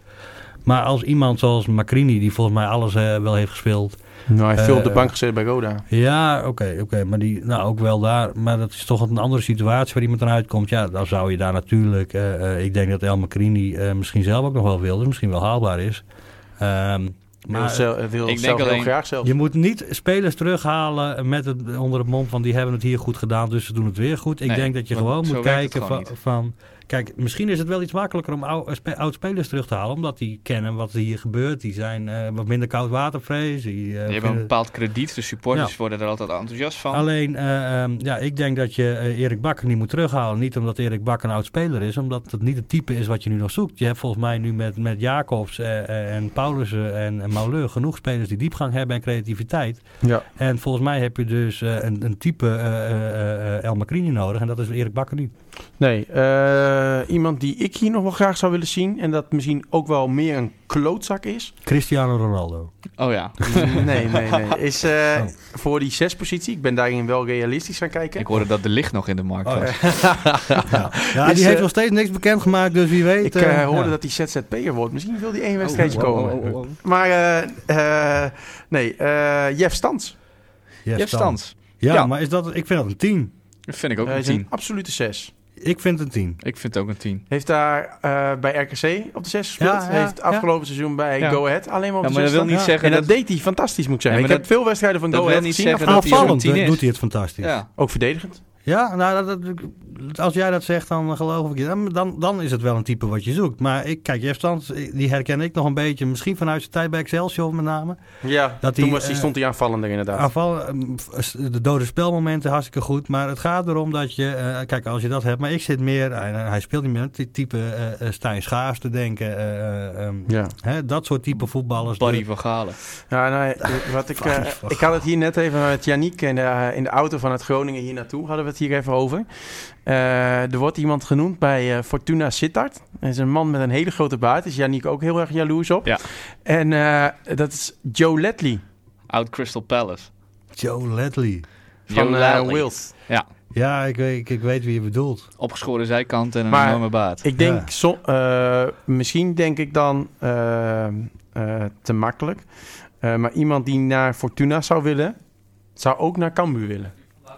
Maar als iemand zoals Macrini, die volgens mij alles eh, wel heeft gespeeld. Nou, hij heeft veel op de Eh, bank gezeten bij Roda. Ja, oké, oké, maar die, nou ook wel daar. Maar dat is toch een andere situatie waar iemand dan uitkomt. Ja, dan zou je daar natuurlijk. eh, eh, ik denk dat El Macrini eh, misschien zelf ook nog wel wil, dus misschien wel haalbaar is. Ehm, Maar, ik denk heel alleen- graag zelf. je moet niet spelers terughalen met het onder het mond van die hebben het hier goed gedaan, dus ze doen het weer goed. Ik Nee, denk dat je gewoon moet kijken gewoon van, van. Kijk, misschien is het wel iets makkelijker om ou- spe- oud-spelers terug te halen, omdat die kennen wat er hier gebeurt. Die zijn eh, wat minder koudwatervrees. Die, eh, Die hebben een bepaald krediet. De supporters Ja. worden er altijd enthousiast van. Alleen, eh, ehm, ja, ik denk dat je Erik Bakker niet moet terughalen. Niet omdat Erik Bakker een oud speler is, omdat het niet het type is wat je nu nog zoekt. Je hebt volgens mij nu met, met Jacobs eh, eh, en Paulussen en, en Mauleur genoeg spelers die diepgang hebben en creativiteit. Ja. En volgens mij heb je dus eh, een, een type eh, eh, eh, El Macrini nodig en dat is Erik Bakker niet. Nee, eh, iemand die ik hier nog wel graag zou willen zien... en dat misschien ook wel meer een klootzak is... Cristiano Ronaldo. Oh ja. nee, nee, nee. Is eh, Oh. voor die zespositie. Ik ben daarin wel realistisch gaan kijken. Ik hoorde dat de licht nog in de markt Oh, was. Ja, ja Is, die eh, heeft nog steeds niks bekendgemaakt, dus wie weet. Ik eh, eh, hoorde ja. dat hij ZZP'er wordt. Misschien wil hij één wedstrijdje oh, komen. Maar eh, eh, nee, eh Jeff Stans. Jeff Jeff Stans. Ja, Ja. maar is dat, ik vind dat een 10. Dat vind ik ook een is een 10. absolute zes. Ik vind het een 10. Ik vind het ook een 10. Heeft daar eh, bij RKC op de zes gespeeld. Ja, ja, heeft afgelopen seizoen bij Ja. Go Ahead alleen maar op Ja, de maar zes dat wil niet zeggen En dat, deed hij fantastisch, moet ik zeggen. Ja, ik maar heb veel wedstrijden van dat Go wil Ahead niet gezien. zeggen dat hij Aanvallend zo'n 10 is. doet hij het fantastisch. Ja. Ook verdedigend. Ja, nou, dat, dat- als jij dat zegt, dan geloof ik je. Dan, dan, dan is het wel een type wat je zoekt. Maar ik, kijk, Jeff Stans, die herken ik nog een beetje. Misschien vanuit zijn tijd bij Excelsior met name. Ja, Dat toen hij, was, die eh, stond hij aanvallender inderdaad. Aanval, eh, de dode spelmomenten hartstikke goed. Maar het gaat erom dat je, eh, kijk, als je dat hebt. Maar ik zit meer, hij, hij speelt niet meer met die type eh, eh, Stijn Schaars te denken. eh, eh, ehm, ja. hè, dat soort type voetballers. Barry De- van Galen. Ja, nou, wat ik, eh, ik had het hier net even met Yannick in de, in de auto vanuit Groningen hier naartoe. Hadden we het hier even over. Eh, er wordt iemand genoemd bij eh, Fortuna Sittard. Dat is een man met een hele grote baard. Is Yannick ook heel erg jaloers op. Ja. En eh, dat is Joe Ledley Oud Crystal Palace. Joe Ledley. van Joe. Wales. Ja, ik weet, ik, ik weet wie je bedoelt. Opgeschoren zijkant en een Maar- enorme baard. Ik denk, Ja. so- eh, misschien denk ik dan te makkelijk. Eh, maar iemand die naar Fortuna zou willen, zou ook naar Cambuur willen.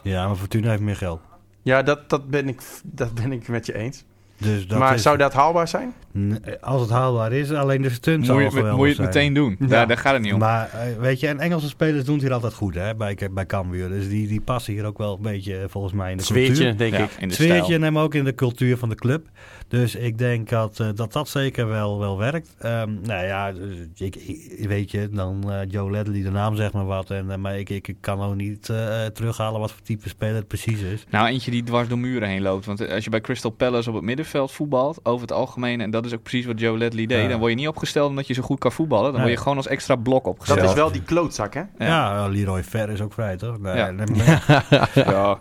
Ja, maar Fortuna heeft meer geld. Ja, dat, dat, ben, ik, dat ben ik met je eens. Dus dat maar is- zou dat haalbaar zijn? Nee, Als het haalbaar is, alleen de stunt Moet zou je, wel moet je het zijn. meteen doen. Ja. Daar, daar gaat het niet om. Maar eh, weet je, en Engelse spelers doen het hier altijd goed hè, bij, bij Cambuur. Dus die, die passen hier ook wel een beetje eh, volgens mij in de Zweertje, cultuur. denk ja, ik. in de Zweertje hem ook in de cultuur van de club. Dus ik denk dat eh, dat, dat zeker wel, wel werkt. Ehm, nou ja, dus ik, ik- weet je, dan eh, Joe Ledley, de naam zegt maar wat. En, eh, maar ik, ik, kan ook niet eh, terughalen wat voor type speler het precies is. Nou, eentje die dwars door muren heen loopt. Want als je bij Crystal Palace op het middenveld voetbalt, over het algemeen, en dat is ook precies wat Joe Ledley deed, Ja. dan word je niet opgesteld omdat je zo goed kan voetballen. Dan word je gewoon als extra blok opgesteld. Dat is wel die klootzak, hè? Ja. Ja, Leroy Fer is ook vrij, toch? Nee, Ja. nee, maar- Ja.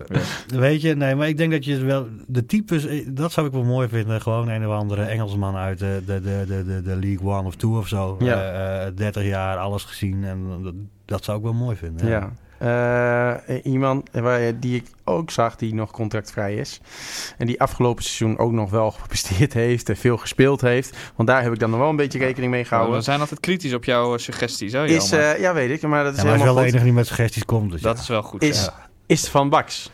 Weet je, nee, maar ik denk dat je wel... De types, dat zou ik wel mooi vinden. Gewoon een of andere Engelsman uit de, de, de, de, de, de League One of Two of zo. Ja. Eh, eh, 30 jaar, alles gezien. En dat, dat zou ik wel mooi vinden. Ja. Eh, iemand waar, die ik ook zag die nog contractvrij is. En die afgelopen seizoen ook nog wel gepresteerd heeft en veel gespeeld heeft. Want daar heb ik dan nog wel een beetje rekening mee we gehouden. zijn altijd kritisch op jouw suggesties, hè, Is, eh, ja, weet ik, maar dat is Ja, maar is helemaal wel de enige die met suggesties komt. Dus Dat ja. is wel goed. Is, ja. is van Baks.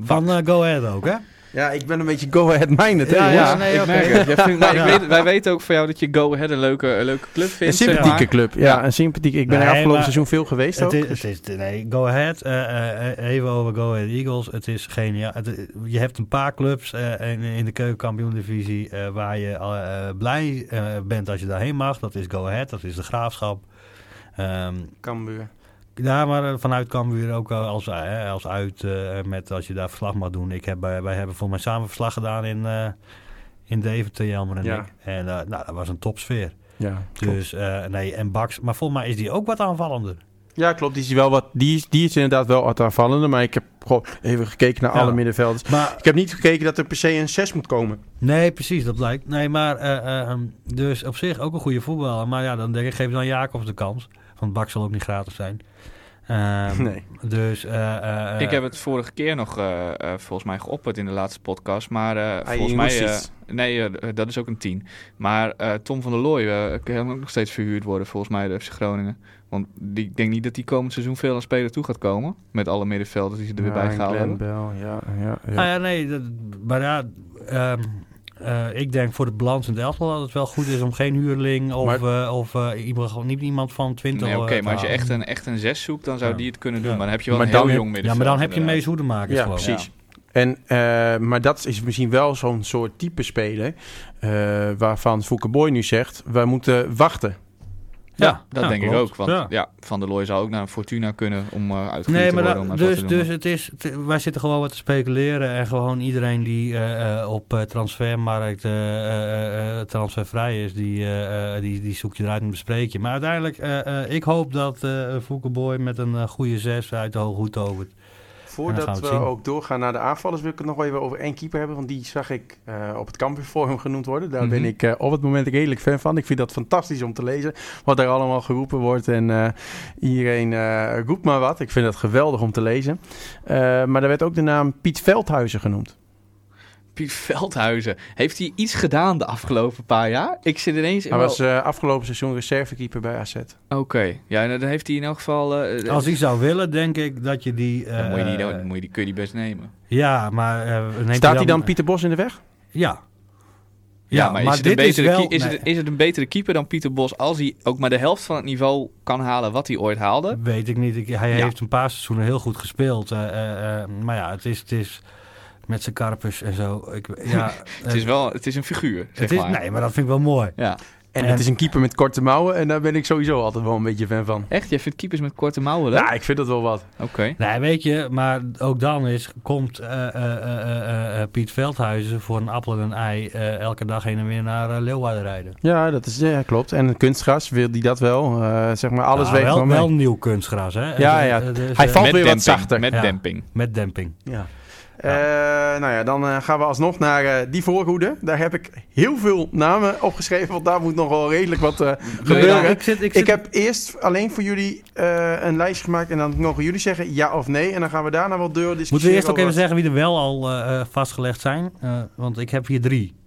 Van Go Ahead ook, hè? Ja, ik ben een beetje go-ahead-minded. Ja, ja, nee, ik oké. merk het. Jij vindt- maar ik Ja. weet, wij weten ook van jou dat je Go Ahead een leuke, een leuke club Een vindt. zeg sympathieke maar. club. Ja, een sympathieke. Ik ben Nee, er afgelopen seizoen veel geweest ook. Het is, dus- het is, nee, go ahead. eh, eh, even over Go Ahead Eagles. Het is geniaal. Het- je hebt een paar clubs eh, in, in de keukenkampioen-divisie eh, waar je eh, eh, blij eh, bent als je daarheen mag. Dat is Go Ahead, dat is de Graafschap. Ehm, Cambuur. Ja, maar eh, vanuit Cambuur ook eh, als, eh, als uit, met als je daar verslag mag doen. Ik heb, wij hebben voor mij samen verslag gedaan in, in Deventer, Jammer en Ja. ik. En nou, dat was een topsfeer. Ja, Dus nee, en Bax. Maar volgens mij is die ook wat aanvallender. Ja, klopt. Die is, wel wat, die, is, die is inderdaad wel wat aanvallender. Maar ik heb gewoon even gekeken naar Ja. alle middenvelders. Maar Ik heb niet gekeken dat er per se een 6 moet komen. Nee, precies, dat blijkt. Nee, maar eh, eh, ehm, dus op zich ook een goede voetballer. Maar ja, dan denk ik, geef dan Jacobs de kans. Want Bak zal ook niet gratis zijn. Ehm, Nee. Dus, eh, eh, eh, Ik heb het vorige keer nog eh, eh, volgens mij geopperd in de laatste podcast. Maar eh, volgens mij... eh, nee, eh, dat is ook een 10. Maar eh, Tom van der Looy eh, kan ook nog steeds verhuurd worden volgens mij de FC Groningen. Want die, ik denk niet dat die komend seizoen veel aan spelen toe gaat komen. Met alle middenvelders die ze er weer bij gehaald Glenn hebben. Bell, ja, ja, ja. Nou ja, nee, dat, maar ja, ehm, eh, ik denk voor de balans in het elftal dat het wel goed is om geen huurling of, Maar- eh, of eh, iemand, niet iemand van 20 Nee, oké, maar als je echt een, echt een 6 zoekt, dan zou Ja. die het kunnen doen. Ja. Maar dan heb je wel Maar een heel jong Ja, maar dan heb je inderdaad. mee zoedemakers Ja, geloof precies. En, eh, maar dat is misschien wel zo'n soort type speler eh, waarvan Fouke Boy nu zegt, wij moeten wachten. Ja, dat ja, denk ik ook. Want Ja. ja. Van der Looy zou ook naar een Fortuna kunnen om uh, uitgevoerd Nee, te worden. dat- dus, dus het is, wij zitten gewoon wat te speculeren en gewoon iedereen die eh, eh, op eh, transfermarkt eh, eh, eh, transfervrij is, die, eh, eh, die, die zoek je eruit en bespreek je. Maar uiteindelijk, eh, eh, ik hoop dat eh Boy met een eh, goede zes uit de hoge hoed tovert. Voordat we ook doorgaan naar de aanvallers, wil ik het nog even over één keeper hebben. Want die zag ik eh, op het Campusforum genoemd worden. Daar ben Mhm. ik eh, op het moment redelijk fan van. Ik vind dat fantastisch om te lezen. Wat er allemaal geroepen wordt. En eh, iedereen roept maar wat. Ik vind het geweldig om te lezen. Maar daar werd ook de naam Piet Veldhuizen genoemd. Piet Veldhuizen. Heeft hij iets gedaan de afgelopen paar jaar? Ik zit ineens in... Hij wel- was eh, afgelopen seizoen reservekeeper bij AZ. Oké, ja, dan heeft hij in elk geval... eh, Als hij zou willen, denk ik dat je die... dan moet je die, eh, dan moet je die, kun je die best nemen. Ja, maar... eh, neemt Staat hij dan Pieter Bos in de weg? Ja. Ja, maar, is, het een dit betere wel- is, nee, het, is het een betere keeper dan Pieter Bos als hij ook maar de helft van het niveau kan halen wat hij ooit haalde? Weet ik niet. Ik, hij Ja. heeft een paar seizoenen heel goed gespeeld. eh, eh, eh, maar ja, het is, het is met zijn karpers en zo. Ik, ja, Het is wel het is een figuur, zeg het is, maar. Nee, maar dat vind ik wel mooi. Ja. En, En- het is een keeper met korte mouwen. En daar ben ik sowieso altijd wel een beetje fan van. Echt? Jij vindt keepers met korte mouwen leuk? Ja, ik vind dat wel wat. Oké. Nee, weet je, maar ook dan is, komt eh, eh, eh, eh, eh, Piet Veldhuizen voor een appel en een ei eh, elke dag heen en weer naar eh, Leeuwarden rijden. Ja, dat is, ja, klopt. En een kunstgras wil die dat wel. Eh, zeg maar, alles Nou, weegt wel, wel mee. wel nieuw kunstgras, hè? Ja, Eh, ja. eh, dus, Hij eh, valt Met weer wat demping. zachter. Met Ja. demping. Met demping. Ja. Eh, nou ja, dan eh, gaan we alsnog naar eh, die voorhoede. Daar heb ik heel veel namen opgeschreven, want daar moet nog wel redelijk wat eh, gebeuren. ik zit, ik Ik zit, heb eerst alleen voor jullie een lijstje gemaakt en dan mogen jullie zeggen ja of nee. En dan gaan we daarna wel deur discussiëren. Moeten we eerst ook over even zeggen wie er wel al vastgelegd zijn? Want ik heb hier drie.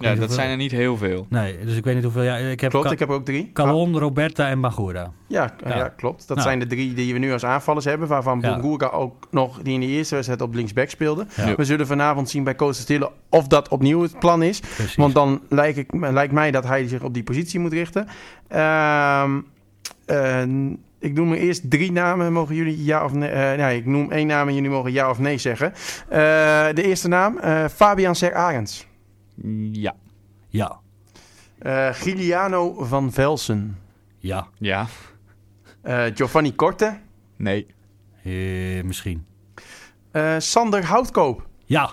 Ja, dat hoeveel- zijn er niet heel veel. Nee, dus ik weet niet hoeveel. Ja, ik heb Klopt, Ka- ik heb er ook drie. Calon, Roberta en Bagura. Ja, ja. Ja. klopt. Dat Nou. zijn de drie die we nu als aanvallers hebben. Waarvan Ja. Bongurka ook nog die in de eerste wedstrijd op linksback speelde. Ja. We zullen vanavond zien bij Coach Stille of dat opnieuw het plan is. Precies. Want dan lijkt, ik, lijkt mij dat hij zich op die positie moet richten. Ehm, eh, ik noem er eerst drie namen. Mogen jullie ja of nee? eh, nee, ik noem één naam en jullie mogen ja of nee zeggen. Eh, de eerste naam, eh, Fabian Ser Arends. Ja. Ja, Eh Giliano van Velsen. ja, Ja. Eh, Giovanni Korte. Nee. Eh, misschien. Eh, Sander Houtkoop. Ja.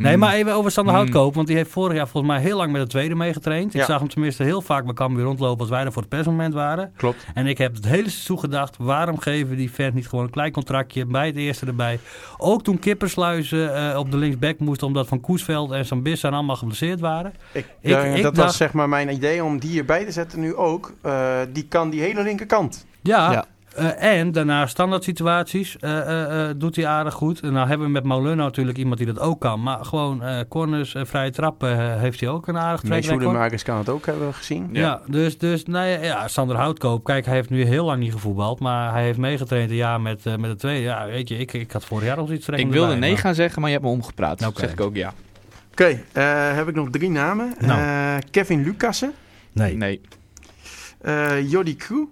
Nee, Hmm. maar even over Sander Hmm. Houtkoop. Want die heeft vorig jaar volgens mij heel lang met de tweede meegetraind. Ik Ja. zag hem tenminste heel vaak bij Cambuur rondlopen als wij er voor het persmoment waren. Klopt. En ik heb het hele seizoen gedacht, waarom geven die vent niet gewoon een klein contractje bij het eerste erbij? Ook toen Kippersluizen eh, op de linksback moest, omdat Van Koesveld en Sambissa allemaal geblesseerd waren. Ik, Ik- eh, ik dat dacht- was zeg maar mijn idee om die erbij te zetten nu ook. Eh, die kan die hele linkerkant. Ja, Ja. Eh, en daarna standaard situaties eh, eh, eh, doet hij aardig goed. En nou hebben we met Moulin natuurlijk iemand die dat ook kan. Maar gewoon eh, corners, vrije trappen eh, heeft hij ook een aardig track. Meeshoedemakers kan het ook, hebben we gezien. Ja, dus, dus nou ja, ja, Sander Houtkoop, kijk, hij heeft nu heel lang niet gevoetbald. Maar hij heeft meegetraind een jaar met, eh, met de tweede. Ja, weet je, ik, ik had vorig jaar al iets Ik wilde erbij, nee maar- gaan zeggen, maar je hebt me omgepraat. Oké. zeg ik ook ja. Oké, eh, heb ik nog drie namen. Nou. Eh, Kevin Lucassen, Nee. Nee. eh Jordi Crew,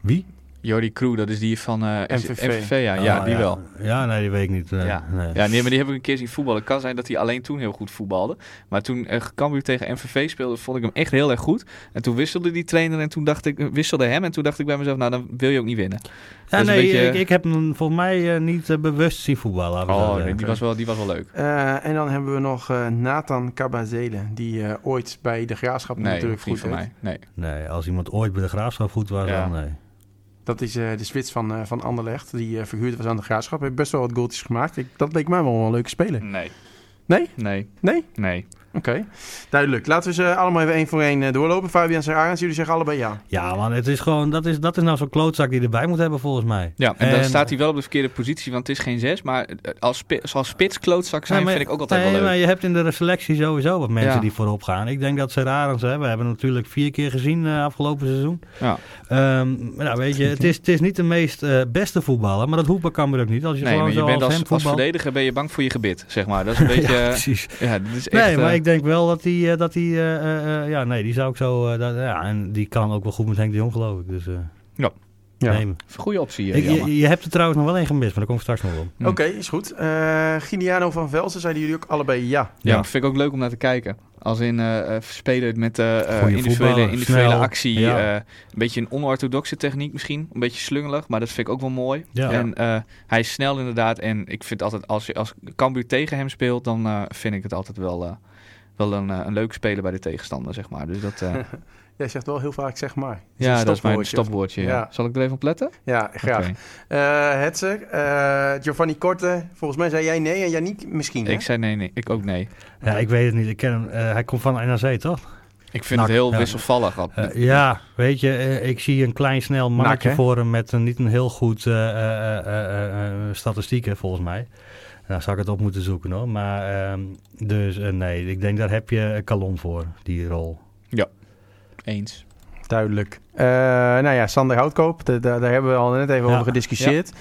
Wie? Jordi Crew, dat is die van eh, MVV. MVV. Ja, ja Oh, die wel. Ja, nee, die weet ik niet. Nee, Ja. nee. Ja, nee, maar die heb ik een keer zien voetballen. Het kan zijn dat hij alleen toen heel goed voetbalde. Maar toen uh, Cambuur tegen MVV speelde, vond ik hem echt heel erg goed. En toen wisselde die trainer en toen dacht ik, wisselde hem. En toen dacht ik bij mezelf, nou dan wil je ook niet winnen. Ja, een nee, beetje- ik, ik heb hem volgens mij eh, niet eh, bewust zien voetballen. Oh, nee, die, was wel, die was wel leuk. Eh, en dan hebben we nog eh, Nathan Cabazele, die eh, ooit bij de Graafschap Nee, natuurlijk goed mij. Nee. Nee, als iemand ooit bij de Graafschap goed was, Ja. dan nee. Dat is eh, de spits van, eh, van Anderlecht, die eh, verhuurd was aan de Graafschap. Heeft best wel wat goaltjes gemaakt. Ik, dat leek mij wel een leuke speler. Nee. Nee? Nee. Nee? Nee. Oké, duidelijk. Laten we ze allemaal even één voor één eh, doorlopen. Fabian en Arends, jullie zeggen allebei ja. Ja, man, het is gewoon, dat is, dat is nou zo'n klootzak die erbij moet hebben volgens mij. Ja, en, dan staat hij wel op de verkeerde positie, want het is geen zes. Maar eh, als, spi als spits klootzak zijn, Nee, maar- vind ik ook altijd nee, wel leuk. maar je hebt in de selectie sowieso wat mensen Ja. die voorop gaan. Ik denk dat Serarens, hè, we hebben hem natuurlijk vier keer gezien eh, afgelopen seizoen. Ja. Ehm, maar nou, weet je, het is, het is niet de meest eh, beste voetballer, maar dat hoeft bij Cambuur ook niet. Als je Nee, gewoon maar je zo bent als, als, verdediger ben je bang voor je gebit, zeg maar. Dat is een beetje... ja, precies. ja, dit is echt... Nee, maar ik denk wel dat hij, eh, dat hij eh, eh, ja, nee, die zou ik zo, eh, dat- ja, en die kan ook wel goed met Henk de Jong, geloof ik. Dus, eh Ja. neem hem. Goede optie, Ik, je, je hebt er trouwens nog wel één gemist, maar daar kom ik straks nog op. Hm. Oké, is goed. Eh Giniano van Velsen, zeiden jullie ook allebei ja. Ja, Ja. dat vind ik ook leuk om naar te kijken. Als in eh eh, spelen met Goeie individuele, individuele actie. Ja. eh, een beetje een onorthodoxe techniek misschien. Een beetje slungelig, maar dat vind ik ook wel mooi. Ja. En eh, hij is snel inderdaad. En ik vind altijd, als, je, als Cambuur tegen hem speelt, dan eh, vind ik het altijd wel, eh, wel een, eh, een leuke speler bij de tegenstander, zeg maar. Dus dat, eh, Jij zegt wel heel vaak zeg maar. ja, dat is mijn stopwoordje. stopwoordje. Ja. Ja. Zal ik er even op letten? Ja, graag. Eh Hetze, eh, Giovanni Korte, volgens mij zei jij nee en Yannick misschien. hè? Ik zei nee, nee. Ik ook nee. Ja, ik weet het niet. Ik ken hem. eh, hij komt van NAC, toch? Ik vind Nak, het heel ja. wisselvallig. Al- ja, weet je, ik zie een klein snel mannetje hè? voor hem met een, niet een heel goed eh, eh, eh, eh, eh, statistieken, volgens mij. Nou, zou ik het op moeten zoeken hoor. Maar ehm, dus eh, nee, ik denk daar heb je een kalon voor, die rol. Eens. Duidelijk. Eh, nou ja, Sander Houtkoop, de- de- daar hebben we al net even Ja. over gediscussieerd.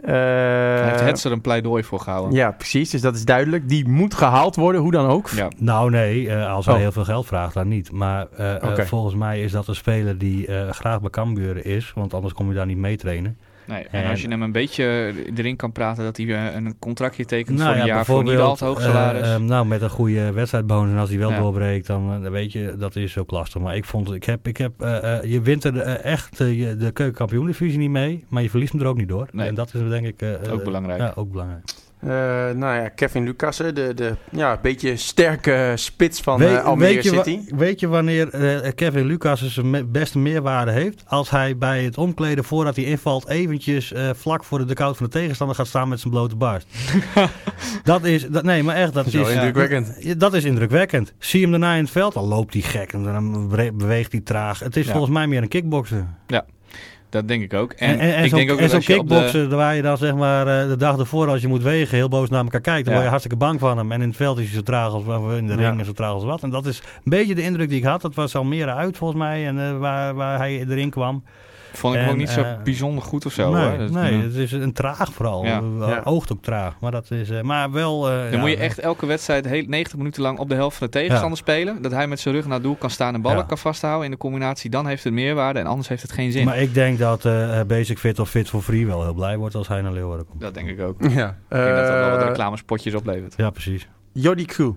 Eh, Hij heeft Hetzer er een pleidooi voor gehouden. Ja, precies. Dus dat is duidelijk. Die moet gehaald worden, hoe dan ook. Ja. Nou nee, eh, als hij Oh. heel veel geld vraagt, dan niet. Maar volgens mij is dat een speler die eh, graag bij Cambuur is. Want anders kom je daar niet mee trainen. Nee, en En- als je hem een beetje erin kan praten dat hij eh, een contractje tekent Nou voor een ja, jaar voor niet al te hoog eh, salaris. eh, nou, met een goede wedstrijdbonus. En als hij wel Ja. doorbreekt, dan, eh, weet je, dat is ook lastig. Maar ik vond, ik heb, ik heb, eh, eh, je wint er eh, echt eh, je- de keukenkampioen-divisie niet mee. Maar je verliest hem er ook niet door. Nee. En dat is denk ik... eh, Ook eh, belangrijk. Ja, ook belangrijk. Eh, nou ja, Kevin Lucassen, de, de ja, beetje sterke spits van Weet- eh, Almere weet, je wa- City. weet je wanneer eh, Kevin Lucas zijn me- beste meerwaarde heeft? Als hij bij het omkleden voordat hij invalt eventjes eh, vlak voor de dugout van de tegenstander gaat staan met zijn blote barst. dat is, dat, nee maar echt, dat Zo is... indrukwekkend. Ja, Dat is indrukwekkend. Zie hem daarna in het veld, dan loopt hij gek en dan bewe- beweegt hij traag. Het is Ja. volgens mij meer een kickbokser. Dat denk ik ook. En, En, ik zo'n denk ook en zo'n op de... waar je dan zeg maar eh, de dag ervoor als je moet wegen heel boos naar elkaar kijkt, dan Ja. word je hartstikke bang van hem. En in het veld is hij zo traag als in de ring zo traag als wat. En dat is een beetje de indruk die ik had. Dat was Almere uit volgens mij en eh, waar, waar hij erin kwam. Vond ik hem En, ook niet zo eh, bijzonder goed of zo. nee, hoor. Dat- nee ja. het is een traag vooral. Ja. Eh. Oogt ook traag. Maar dat is, eh, maar wel. eh, Dan ja, moet je echt elke wedstrijd heel, 90 minuten lang op de helft van de tegenstander spelen. Dat hij met zijn rug naar het doel kan staan en ballen Ja. kan vasthouden in de combinatie. Dan heeft het meerwaarde en anders heeft het geen zin. Maar ik denk dat eh, Basic Fit of Fit for Free wel heel blij wordt als hij naar Leeuwarden komt. Dat denk ik ook. Ja. Ik denk dat dat wel wat reclamespotjes oplevert. Ja, precies. Jordi Crew.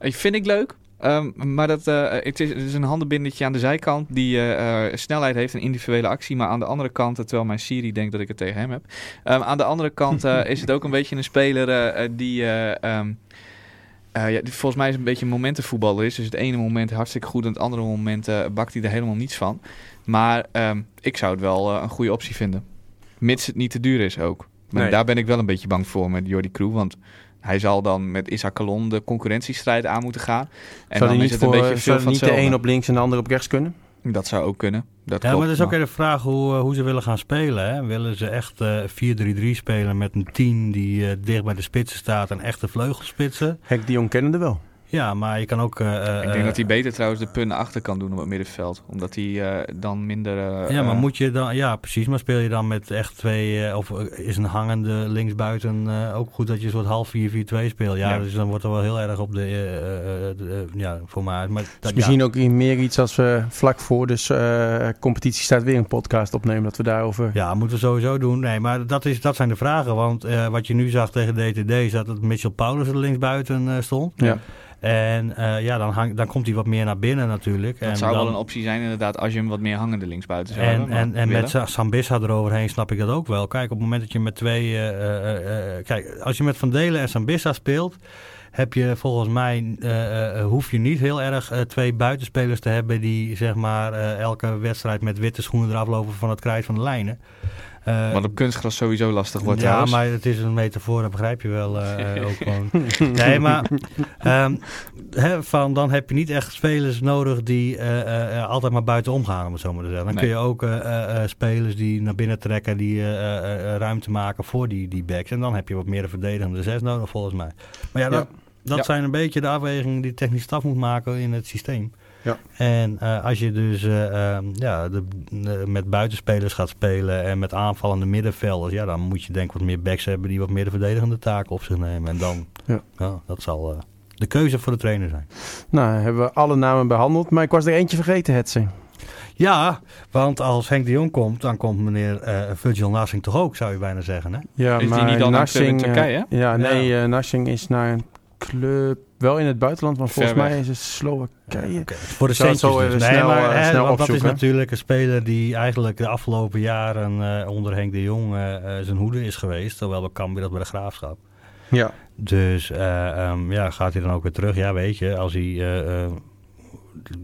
Ik vind ik leuk. Ehm, maar dat, eh, het, is, het is een handenbindetje aan de zijkant die eh, eh, snelheid heeft en individuele actie. Maar aan de andere kant, eh, terwijl mijn Siri denkt dat ik het tegen hem heb. Ehm, aan de andere kant eh, is het ook een beetje een speler eh, eh, die, eh, ehm, eh, ja, volgens mij is een beetje een momentenvoetballer is. Dus het ene moment hartstikke goed en het andere moment eh, bakt hij er helemaal niets van. Maar ik zou het wel eh, een goede optie vinden. Mits het niet te duur is ook. Maar Nee. daar ben ik wel een beetje bang voor met Jordi Crew. Want hij zal dan met Issa Kalon de concurrentiestrijd aan moeten gaan. En zou dan die is niet, het een voor, beetje veel zou van niet de een op links en de ander op rechts kunnen? Dat zou ook kunnen. Dat Ja, klopt, maar dat is ook even de vraag hoe, eh, hoe ze willen gaan spelen. Hè? Willen ze echt eh 4-3-3 spelen met een 10 die eh, dicht bij de spitsen staat en echte vleugelspitsen? Henk de Jong kende wel. Ja, maar je kan ook... eh, Ik denk eh, dat hij beter trouwens de punten achter kan doen op het middenveld. Omdat hij eh, dan minder... eh, Ja, maar eh, moet je dan, ja, precies. Maar speel je dan met echt twee, eh, of eh, is een hangende linksbuiten eh, ook goed dat je een soort half 4-4-2 speelt? Ja, Ja. dus dan wordt er wel heel erg op de, eh, eh, eh, de, eh, ja, voor mij. Maar Dat dat, is misschien ja. ook meer iets als we vlak voor dus eh competitie staat weer een podcast opnemen. Dat we daarover... Ja, moeten we sowieso doen. Nee, maar dat, is, dat zijn de vragen. Want eh, wat je nu zag tegen DTD is dat het Mitchell Paulus er linksbuiten eh, stond. Ja. En eh, ja, dan, hang, dan komt hij wat meer naar binnen natuurlijk. Dat en zou dan, wel een optie zijn inderdaad als je hem wat meer hangende linksbuiten zou En, hebben. en, en willen. met Sa- Sambissa eroverheen snap ik dat ook wel. Kijk, op het moment dat je met twee... eh, eh, kijk, als je met Van Delen en Sambissa speelt... heb je volgens mij... hoef je niet heel erg twee buitenspelers te hebben... die zeg maar elke wedstrijd met witte schoenen eraf lopen... van het krijt van de lijnen. Eh, Wat op kunstgras sowieso lastig wordt ja, trouwens. maar het is een metafoor, dat begrijp je wel eh, ook gewoon. Nee, maar ehm, van, dan heb je niet echt spelers nodig die eh, altijd maar buiten gaan, om het zo maar te zeggen. Dan Nee. kun je ook spelers die naar binnen trekken, die ruimte maken voor die, die backs. En dan heb je wat meer een verdedigende zes nodig, volgens mij. Maar ja, dat, dat Ja. zijn een beetje de afwegingen die de technische staf moet maken in het systeem. Ja. En eh, als je dus eh, ehm, ja, de, de- met buitenspelers gaat spelen en met aanvallende middenvelders, ja, dan moet je denk ik wat meer backs hebben die wat meer de verdedigende taken op zich nemen. En dan, Ja. dat zal eh, de keuze voor de trainer zijn. Nou, hebben we alle namen behandeld. Maar ik was er eentje vergeten, Hetze. Ja, want als Henk de Jong komt, dan komt meneer eh Virgil Nassing toch ook, zou je bijna zeggen. Hè? Ja, Is die niet in eh, Turkije, Ja, nee, eh, Narsing is naar een club... Wel in het buitenland, want volgens mij is het Slowakije. Oké, Voor de centjes zo dus. Nee, snel, maar hè, snel want dat is natuurlijk een speler die eigenlijk de afgelopen jaren eh, onder Henk de Jong zijn hoede is geweest. Terwijl we Cambuur dat bij de Graafschap. Ja. Dus eh, ehm, ja, gaat hij dan ook weer terug? Ja, weet je, als hij...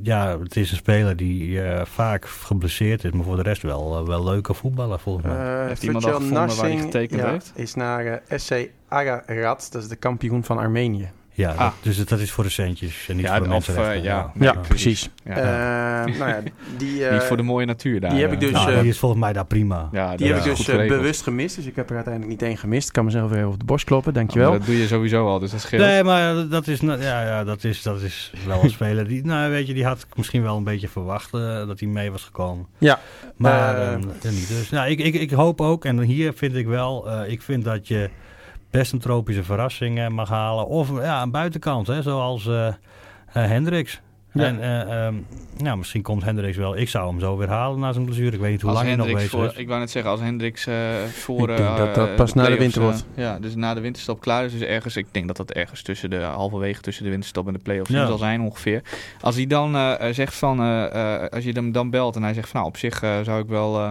ja, het is een speler die eh, vaak geblesseerd is, maar voor de rest wel, eh, wel leuke voetballer volgens mij. Eh, Heeft iemand al gevonden waar hij Narsing, getekend ja, heeft? is naar SC Ararat. Dat is de kampioen van Armenië. Ja, ah. dat, dus dat is voor de centjes en niet Ja, voor de of, mensenrechten. eh, ja. Ja, Nee, precies. Ja. Eh, nou ja, die, eh, Niet voor de mooie natuur daar. die heb ik dus, Nou, eh, die is volgens mij daar prima. ja, die heb ik dus bewust gemist. Dus ik heb er uiteindelijk niet één gemist. Ik kan mezelf weer op de borst kloppen, dankjewel. Dat doe je sowieso al, dus dat scheelt. Nee, maar dat is, nou- ja, ja, dat is, dat is wel een speler die, nou weet je, die had ik misschien wel een beetje verwacht eh, dat hij mee was gekomen. Ja. Maar niet. Dus nou, ik, ik, ik hoop ook, en hier vind ik wel, eh, ik vind dat je best een tropische verrassing eh, mag halen. Of ja, een buitenkant, hè, zoals eh eh, Hendricks. Ja. En eh, ehm, nou, misschien komt Hendricks wel. Ik zou hem zo weer halen na zijn blessure. Ik weet niet hoe Als lang hij nog bezig voor, is. ik wou net zeggen, als Hendricks eh, voor... Ik denk eh, dat dat pas na de winter wordt. ja, dus na de winterstop klaar is. Dus ergens, ik denk dat dat ergens tussen de halverwege tussen de winterstop en de play-offs Ja. zal zijn ongeveer. Als hij dan zegt van, eh, eh, als je hem dan belt en hij zegt van, nou op zich eh, zou ik wel eh,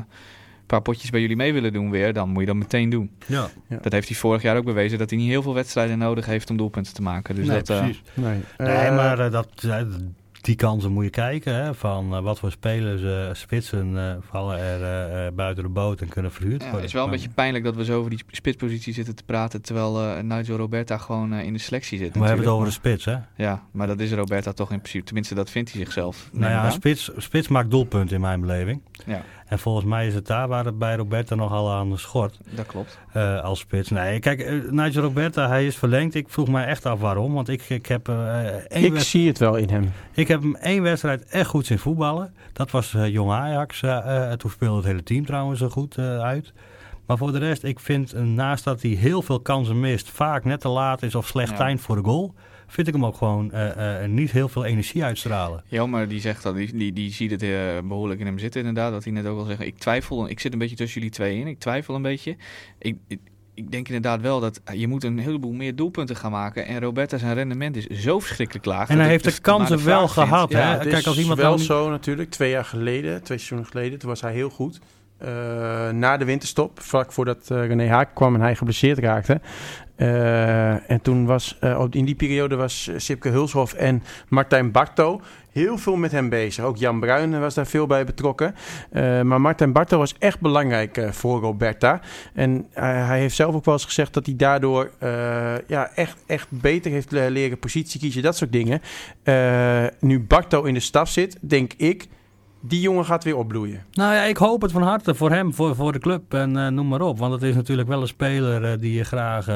paar potjes bij jullie mee willen doen weer, dan moet je dat meteen doen. Ja, Dat heeft hij vorig jaar ook bewezen, dat hij niet heel veel wedstrijden nodig heeft om doelpunten te maken. Dus nee, dat, eh, precies. Nee, Nee, Eh, maar eh, dat, die kansen moet je kijken. Hè, van wat voor spelers, eh, spitsen eh, vallen er buiten de boot en kunnen verhuurd Ja, het is wel een beetje pijnlijk dat we zo over die spitspositie zitten te praten, terwijl eh Nigel Roberta gewoon eh, in de selectie zit. Maar we hebben het over de spits, hè? Ja, maar dat is Roberta toch in principe. Tenminste, dat vindt hij zichzelf. Nou ja, spits, spits maakt doelpunten in mijn beleving. Ja. En volgens mij is het daar waar het bij Roberta nogal aan schort dat klopt. eh, als spits. Nee, kijk, eh, Nigel Roberta, hij is verlengd. Ik vroeg mij echt af waarom. Want ik, ik, heb, eh, één ik zie het wel in hem. ik heb hem één wedstrijd echt goed zien voetballen. Dat was eh, Jong Ajax. toen speelde het hele team trouwens er goed eh, uit. Maar voor de rest, ik vind naast dat hij heel veel kansen mist, vaak net te laat is of slecht Ja. eind voor de goal, vind ik hem ook gewoon eh, eh, niet heel veel energie uitstralen. Jelmer die zegt dat, die, die, die ziet het eh, behoorlijk in hem zitten inderdaad. Dat hij net ook al zegt, ik twijfel, ik zit een beetje tussen jullie twee in. Ik twijfel een beetje. Ik, ik, ik denk inderdaad wel dat je moet een heleboel meer doelpunten gaan maken. En Roberta zijn rendement is zo verschrikkelijk laag. En hij heeft de kansen maar wel gehad, hè? Ja, het Kijk, is als iemand wel zo natuurlijk. Twee jaar geleden, twee seizoenen geleden, toen was hij heel goed. Eh, na de winterstop, vlak voordat eh, René Haak kwam en hij geblesseerd raakte. Eh, en toen was, op- in die periode was eh, Sipke Hulshoff en Martijn Barto heel veel met hem bezig. Ook Jan Bruin was daar veel bij betrokken. Maar Martijn Barto was echt belangrijk voor Roberta. En hij heeft zelf ook wel eens gezegd dat hij daardoor ja, echt, echt beter heeft le- leren positie kiezen, dat soort dingen. Nu Barto in de staf zit, denk ik die jongen gaat weer opbloeien. Nou ja, ik hoop het van harte voor hem, voor, voor de club en eh, noem maar op. Want het is natuurlijk wel een speler eh, die je graag eh,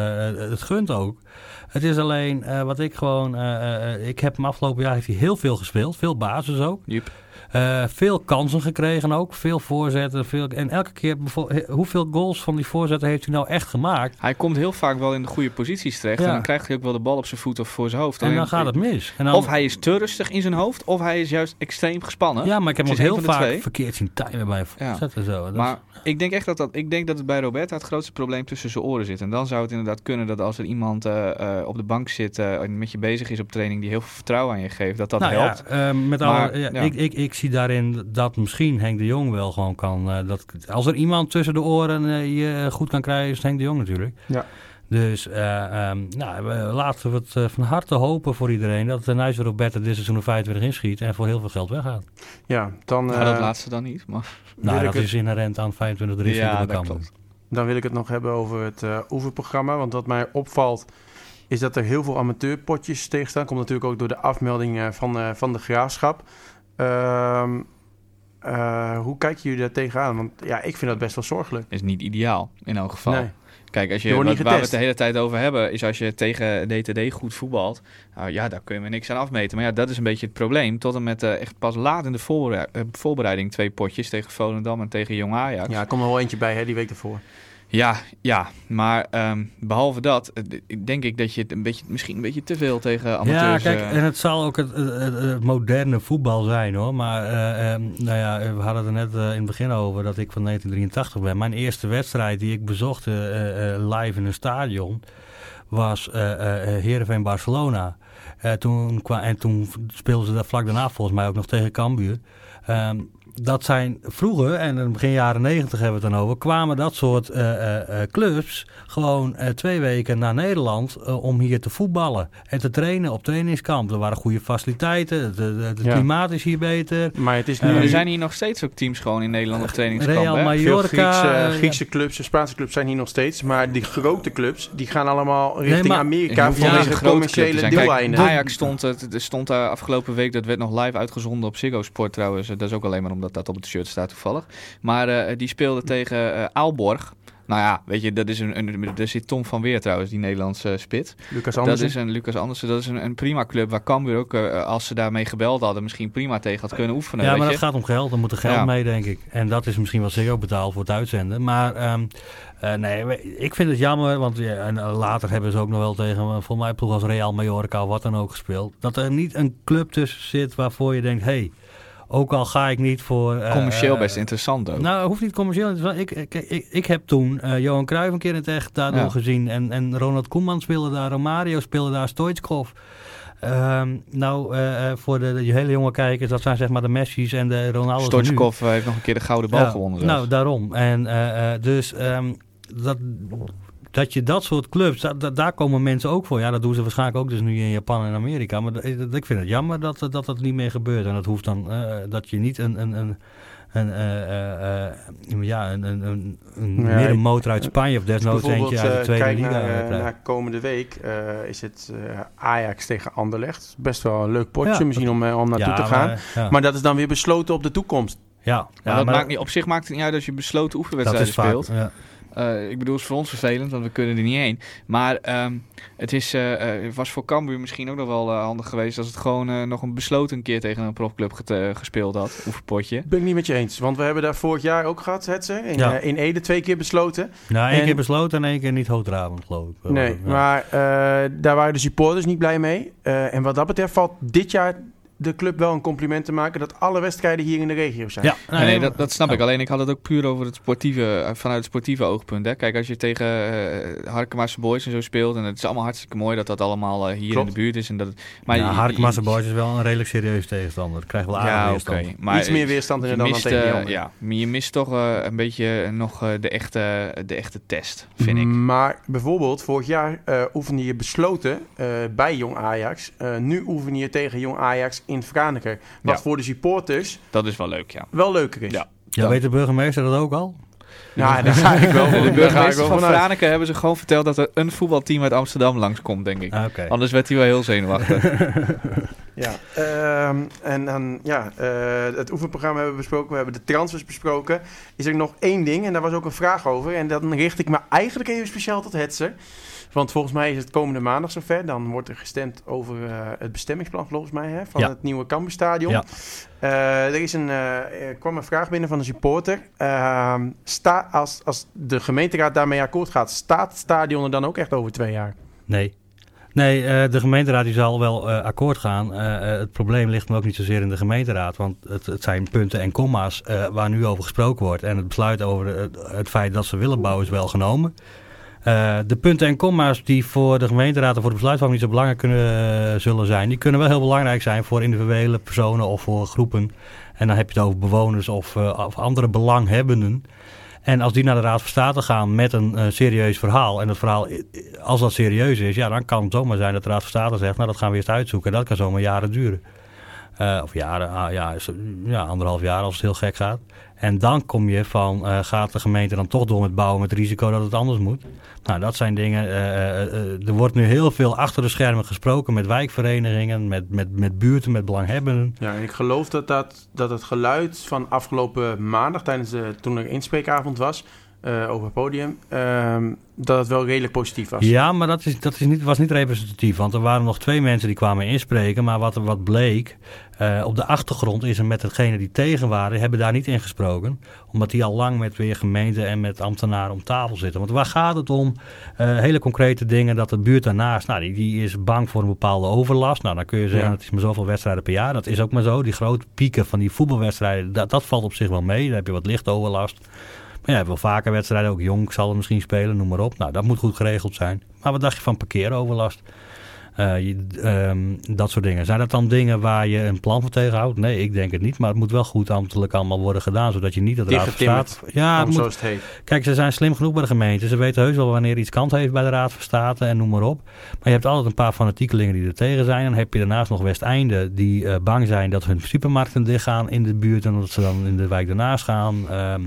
het gunt ook. Het is alleen eh, wat ik gewoon... eh, eh, ik heb hem afgelopen jaar heeft hij heel veel gespeeld. Veel basis ook. Jep. Eh, veel kansen gekregen ook. Veel voorzetten. Veel, en elke keer... Hoeveel goals van die voorzetten heeft hij nou echt gemaakt? Hij komt heel vaak wel in de goede posities terecht. Ja. En dan krijgt hij ook wel de bal op zijn voet of voor zijn hoofd. En dan Alleen- gaat het mis. En dan, Of hij is te rustig in zijn hoofd, of hij is juist extreem gespannen. Ja, maar ik heb hem ook heel vaak twee. verkeerd zien timen bij voorzetten. Zo. Dat Maar ik denk echt dat, dat, ik denk dat het bij Roberta het grootste probleem tussen zijn oren zit. En dan zou het inderdaad kunnen dat als er iemand eh, eh, op de bank zit eh, en met je bezig is op training die heel veel vertrouwen aan je geeft, dat dat nou helpt. Ja, eh, met Maar, alle, ja, ja. Ik, ik, ik zie daarin dat misschien Henk de Jong wel gewoon kan. eh, dat, als er iemand tussen de oren eh, je goed kan krijgen, is het Henk de Jong natuurlijk. Ja. Dus eh, ehm, nou, we- laten we het eh, van harte hopen voor iedereen dat de Nijs Roberta dit seizoen er 25 inschiet en voor heel veel geld weggaat. Ja, dan, Nou, dat eh, laatste dan niet, maar... Nou, ik dat het- is inherent aan 25 er is Ja, dat klopt. dan wil ik het nog hebben over het eh oefenprogramma. Want wat mij opvalt is dat er heel veel amateurpotjes tegen staan. Komt natuurlijk ook door de afmelding eh, van, eh, van de graafschap. Eh, hoe kijken jullie daar tegenaan? Want ja, ik vind dat best wel zorgelijk. Is niet ideaal, in elk geval. Nee. Kijk, als Je wat, waar we het de hele tijd over hebben, is als je tegen DTD goed voetbalt, nou ja, daar kun je me niks aan afmeten. Maar ja, dat is een beetje het probleem. Tot en met eh, echt pas laat in de eh, voorbereiding twee potjes tegen Volendam en tegen Jong Ajax. Ja, er komt er wel eentje bij hè, die week ervoor. Ja, ja, maar ehm, behalve dat, eh, denk ik dat je het een beetje, misschien een beetje te veel tegen Ja, amateurs... kijk, eh, en het zal ook het, het, het- het moderne voetbal zijn hoor. Maar eh, ehm, nou ja, we hadden het er net in het begin over dat ik van 1983 ben. Mijn eerste wedstrijd die ik bezocht live in een stadion was Heerenveen Barcelona. Toen en toen speelden ze daar vlak daarna volgens mij ook nog tegen Cambuur. Ehm, dat zijn vroeger, en in begin jaren negentig hebben we het dan over, kwamen dat soort eh, eh, eh, clubs gewoon eh, twee weken naar Nederland om hier te voetballen en te trainen op trainingskamp. Er waren goede faciliteiten, het Ja. klimaat is hier beter. Maar het is nu... Er zijn hier nog steeds ook teams gewoon in Nederland op trainingskamp. Real hè? Mallorca. Veel Griekse, Griekse clubs Spaanse clubs zijn hier nog steeds. Maar die grote clubs, die gaan allemaal richting maar- Amerika vanwege de grote commerciële er deeleinden. Ajax stond, het stond daar afgelopen week, dat werd nog live uitgezonden op Ziggo Sport trouwens. Dat is ook alleen maar omdat dat op het shirt staat toevallig. Maar eh, die speelde tegen eh, Aalborg. Nou ja, weet je, dat is een, een, er zit Tom van Weer trouwens, die Nederlandse spits. Lucas Dat Andersen. is een Lucas Andersen, dat is een, een prima club waar Cambuur ook, eh, als ze daarmee gebeld hadden, misschien prima tegen had kunnen oefenen. Ja, weet maar je? dat gaat om geld. Er moet er geld Ja. mee, denk ik. En dat is misschien wel Ziggo betaald voor het uitzenden. Maar ehm, eh, nee, ik vind het jammer. Want ja, en eh, later hebben ze ook nog wel tegen, eh, volgens mij ploeg als Real Mallorca of wat dan ook gespeeld. Dat er niet een club tussen zit waarvoor je denkt, hey, ook al ga ik niet voor... eh, Commercieel eh, best interessant ook. Nou, hoeft niet commercieel. Wel- Ik, ik, ik, ik heb toen eh, Johan Cruijff een keer in het echt daardoor Ja. gezien. En, en Ronald Koeman speelde daar, Romario speelde daar, Stoichkov. Ehm, nou, voor de, de hele jonge kijkers, dat zijn zeg maar de Messi's en de Ronaldo's. eh, heeft nog een keer de gouden bal Ja, gewonnen. Nou, daarom. En dus ehm, dat, dat je dat soort clubs, da- da- daar komen mensen ook voor. Ja, dat doen ze waarschijnlijk ook dus nu in Japan en Amerika. Maar dat- dat- ik vind het jammer dat dat, dat niet meer gebeurt. En dat hoeft dan, eh, dat je niet een... een, een een, eh, eh, eh, ja, een, een, een, een Ja, middenmotor uit Spanje of desnoods Bijvoorbeeld, eentje uit de eh, tweede kijk liga. naar, eh, eh, naar komende week eh, is het eh, Ajax tegen Anderlecht. Best wel een leuk potje Ja, misschien om, eh, om naartoe Ja, te gaan. Maar, ja. Maar dat is dan weer besloten op de toekomst. ja, Maar dat maar maakt niet, op zich maakt het niet uit als je besloten dat oefenwedstrijden is vaak. Eh, ik bedoel, het is voor ons vervelend, want we kunnen er niet heen. Maar ehm, het is, eh, eh, was voor Cambuur misschien ook nog wel handig geweest... als het gewoon nog een besloten keer tegen een profclub get- gespeeld had. Oefenpotje. Ben ik niet met je eens. Want we hebben daar vorig jaar ook gehad, Hetze. In, Ja. in Ede twee keer besloten. Nou, één En- keer besloten en één keer niet hoogdravend, geloof ik. Nee, Ja. maar eh, daar waren de supporters niet blij mee. Eh, en wat dat betreft valt dit jaar de club wel een compliment te maken... dat alle wedstrijden hier in de regio zijn. Ja, Nee, nee, dat, dat snap ik. Alleen ik had het ook puur over het sportieve, eh, vanuit het sportieve oogpunt. Hè. Kijk, als je tegen uh, Harkemaarse Boys en zo speelt... en het is allemaal hartstikke mooi dat dat allemaal eh, hier Klopt. in de buurt is. En dat, maar Harkemasse je- Boys is wel een redelijk serieus tegenstander. Krijgt wel aardig Ja, oké. weerstand. Maar Iets meer weerstand inderdaad dan mist, tegen die eh, anderen. ja, maar je mist toch eh, een beetje nog eh, de, echte, de echte test, vind ik. Maar bijvoorbeeld, vorig jaar eh oefende je besloten eh, bij Jong Ajax. Eh, nu oefen je tegen Jong Ajax in Franeker. Wat Ja. voor de supporters Dat is wel leuk, ja. wel leuker is. Ja. Ja, weet de burgemeester dat ook al? Ja, daar ga ik wel De ga ik burgemeester van. Franeker hebben ze gewoon verteld dat er een voetbalteam uit Amsterdam langskomt, denk ik. Ah. Anders werd hij wel heel zenuwachtig. Ja, ehm, en dan, ja, eh, het oefenprogramma hebben we besproken. We hebben de transfers besproken. Is er nog één ding, en daar was ook een vraag over. En dan richt ik me eigenlijk even speciaal tot Hetzer. Want volgens mij is het komende maandag zover. Dan wordt er gestemd over eh, het bestemmingsplan, volgens mij, hè, van Ja. het nieuwe Campusstadion. Ja. Eh, er, is een, eh, er kwam een vraag binnen van een supporter. Ehm, sta, als, als de gemeenteraad daarmee akkoord gaat, staat het stadion er dan ook echt over twee jaar? Nee. Nee, de gemeenteraad die zal wel akkoord gaan. Het probleem ligt hem ook niet zozeer in de gemeenteraad. Want het, het zijn punten en comma's eh, waar nu over gesproken wordt. En het besluit over het, het feit dat ze willen bouwen is wel genomen. Eh, de punten en comma's die voor de gemeenteraad en voor de besluitvorming niet zo belangrijk kunnen, eh, zullen zijn... die kunnen wel heel belangrijk zijn voor individuele personen of voor groepen. En dan heb je het over bewoners of, eh, of andere belanghebbenden... En als die naar de Raad van State gaan met een serieus verhaal. En het verhaal, als dat serieus is, ja, dan kan het zomaar zijn dat de Raad van State zegt: Nou, dat gaan we eerst uitzoeken. En dat kan zomaar jaren duren. Eh, of jaren, ah, ja, ja, anderhalf jaar als het heel gek gaat. En dan kom je van: eh, gaat de gemeente dan toch door met bouwen met het risico dat het anders moet? Nou, dat zijn dingen. eh, er wordt nu heel veel achter de schermen gesproken met wijkverenigingen, met, met, met buurten, met belanghebbenden. Ja, en ik geloof dat, dat, dat het geluid van afgelopen maandag, tijdens de, toen er inspreekavond was, eh, over het podium, ehm, dat het wel redelijk positief was. Ja, maar dat, is, dat is niet, was niet representatief. Want er waren nog twee mensen die kwamen inspreken. Maar wat, wat bleek, eh, op de achtergrond is er met degene die tegen waren, hebben daar niet in gesproken. Omdat die al lang met weer gemeente en met ambtenaren om tafel zitten. Want waar gaat het om? Eh, hele concrete dingen dat de buurt daarnaast, nou, die, die is bang voor een bepaalde overlast. Nou, dan kun je zeggen, Ja. het is maar zoveel wedstrijden per jaar. Dat is ook maar zo. Die grote pieken van die voetbalwedstrijden, dat, dat valt op zich wel mee. Dan heb je wat lichtoverlast. Maar ja, wel vaker wedstrijden, ook jong zal er misschien spelen, noem maar op. Nou, dat moet goed geregeld zijn. Maar wat dacht je van parkeeroverlast? Eh, je, ehm, dat soort dingen. Zijn dat dan dingen waar je een plan voor tegenhoudt? Nee, ik denk het niet. Maar het moet wel goed ambtelijk allemaal worden gedaan, zodat je niet het raad State... Ja, het moet, het heet. Kijk, ze zijn slim genoeg bij de gemeente. Ze weten heus wel wanneer iets kant heeft bij de Raad van State en noem maar op. Maar je hebt altijd een paar fanatiekelingen die er tegen zijn. Dan heb je daarnaast nog Westeinde die eh, bang zijn dat hun supermarkten dichtgaan in de buurt en dat ze dan in de wijk daarnaast gaan. Ehm,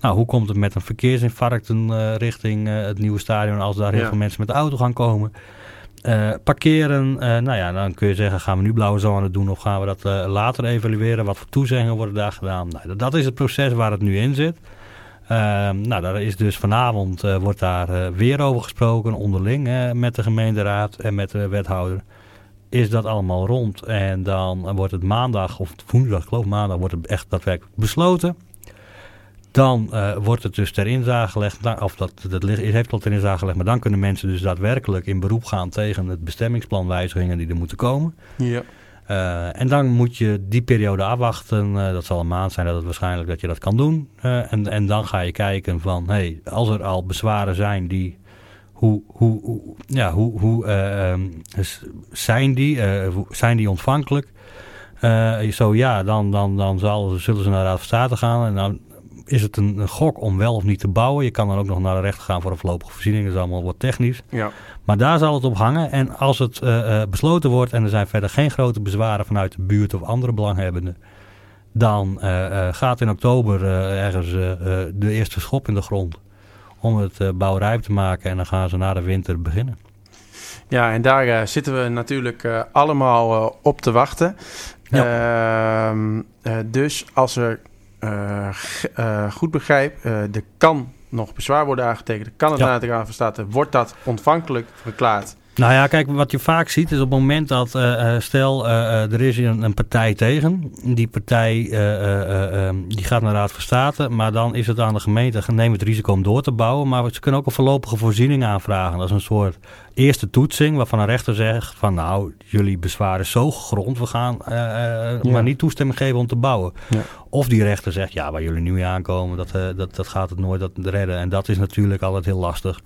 nou, hoe komt het met een verkeersinfarcten eh, richting eh, het nieuwe stadion als daar heel Ja. veel mensen met de auto gaan komen? Eh, parkeren, nou ja, dan kun je zeggen, gaan we nu blauwe zone doen of gaan we dat later evalueren? Wat voor toezeggingen worden daar gedaan? Nou, dat- is het proces waar het nu in zit. Ehm, nou, daar is dus vanavond wordt daar weer over gesproken, onderling met de gemeenteraad en met de wethouder. Is dat allemaal rond? En dan wordt het maandag, of woensdag, ik geloof maandag, wordt het echt daadwerkelijk besloten. Dan eh, wordt het dus ter inzage gelegd, of dat, dat heeft al ter inzage gelegd, maar dan kunnen mensen dus daadwerkelijk in beroep gaan tegen het bestemmingsplanwijzigingen die er moeten komen. Ja. Eh, en dan moet je die periode afwachten. Eh, dat zal een maand zijn dat het waarschijnlijk dat je dat kan doen. En, en dan ga je kijken van, hey, als er al bezwaren zijn die, hoe, hoe, hoe, ja, hoe, hoe eh, ehm, zijn, die, zijn die ontvankelijk? Zo ja, dan, dan, dan zal, zullen ze naar de Raad van State gaan. En dan is het een, een gok om wel of niet te bouwen. Je kan dan ook nog naar de rechter gaan voor een voorlopige voorziening. Dat is allemaal wat technisch. Ja. Maar daar zal het op hangen. En als het eh, eh, besloten wordt en er zijn verder geen grote bezwaren vanuit de buurt of andere belanghebbenden, dan eh, gaat in oktober ergens de eerste schop in de grond om het bouwrijp te maken. En dan gaan ze na de winter beginnen. Ja, en daar zitten we natuurlijk allemaal op te wachten. Ehm, eh, dus als er goed begrijp, eh er kan nog bezwaar worden aangetekend. Er kan het Ja. naar de State. Wordt dat ontvankelijk verklaard? Nou ja, kijk, wat je vaak ziet is op het moment dat, eh, eh, stel, eh, er is hier een, een partij tegen. Die partij eh, eh, eh, ehm, die gaat naar de Raad van State, maar dan is het aan de gemeente, neem het risico om door te bouwen. Maar ze kunnen ook een voorlopige voorziening aanvragen. Dat is een soort eerste toetsing waarvan een rechter zegt van nou, jullie bezwaar is zo gegrond, we gaan Ja. maar niet toestemming geven om te bouwen. Ja. Of die rechter zegt, ja, waar jullie nu mee aankomen, dat, dat, dat gaat het nooit dat redden. En dat is natuurlijk altijd heel lastig.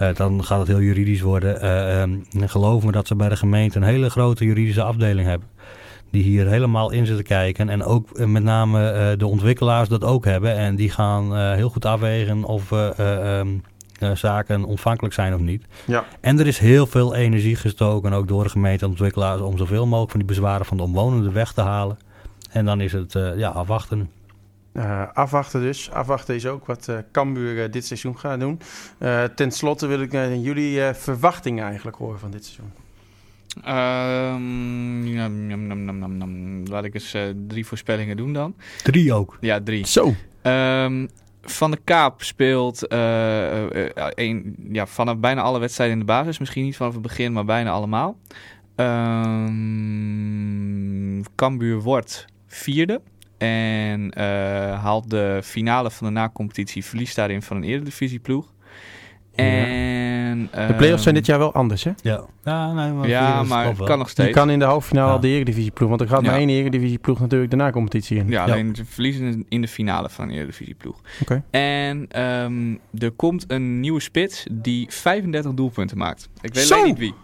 Eh, dan gaat het heel juridisch worden. En geloof me dat ze bij de gemeente een hele grote juridische afdeling hebben. Die hier helemaal in zitten kijken. En ook eh, met name de ontwikkelaars dat ook hebben. En die gaan heel goed afwegen of eh, eh, ehm, eh, zaken ontvankelijk zijn of niet. Ja. En er is heel veel energie gestoken, ook door de gemeente en ontwikkelaars, om zoveel mogelijk van die bezwaren van de omwonenden weg te halen. En dan is het ja, afwachten. Eh, afwachten dus. Afwachten is ook wat eh Cambuur eh, dit seizoen gaat doen. Eh, ten slotte wil ik jullie eh, verwachtingen eigenlijk horen van dit seizoen. Ehm. Laat ik eens eh, drie voorspellingen doen dan. Drie ook. Ja, drie. Zo. Ehm, van de Kaap speelt een, ja, vanaf bijna alle wedstrijden in de basis. Misschien niet vanaf het begin, maar bijna allemaal. Ehm Cambuur wordt vierde. En eh, haalt de finale van de na-competitie. Verliest daarin van een eredivisieploeg. En, De play-offs zijn dit jaar wel anders, hè? Ja, ja, nee, maar Ja, maar het kan nog Je steeds. kan in de halffinale Ja. al de Eredivisieploeg, want er gaat Ja. maar één Eredivisieploeg natuurlijk de na-competitie in. Ja, alleen ze verliezen in- de finale van een Eredivisieploeg. Oké. En ehm, er komt een nieuwe spits die 35 doelpunten maakt. Ik weet alleen niet wie.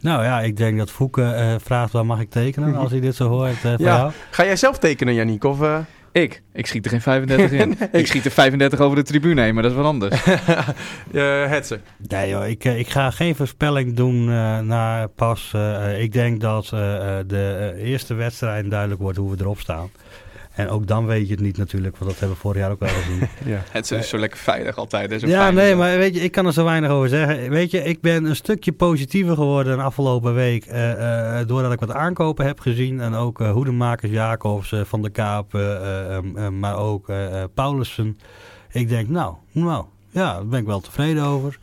Nou ja, ik denk dat Fouke eh, vraagt waar mag ik tekenen als hij dit zo hoort eh, Ja. Ga jij zelf tekenen, Yannick? Of, eh? Ik? Ik schiet er geen 35 in. Ik schiet er 35 over de tribune heen, maar dat is wat anders. eh Hetze? Nee joh, ik, eh, ik ga geen voorspelling doen eh naar pas. ik denk dat eh, eh, de eerste wedstrijd duidelijk wordt hoe we erop staan. En ook dan weet je het niet natuurlijk, want dat hebben we vorig jaar ook wel gezien. Ja. Het is zo lekker veilig altijd. hè, zo ja, nee, maar weet je, ik kan er zo weinig over zeggen. Weet je, ik ben een stukje positiever geworden de afgelopen week. eh, eh, doordat ik wat aankopen heb gezien. En ook eh hoedemakers Jacobs, eh, Van der Kaap, maar ook eh eh, Paulussen. Ik denk, nou, nou, ja, daar ben ik wel tevreden over.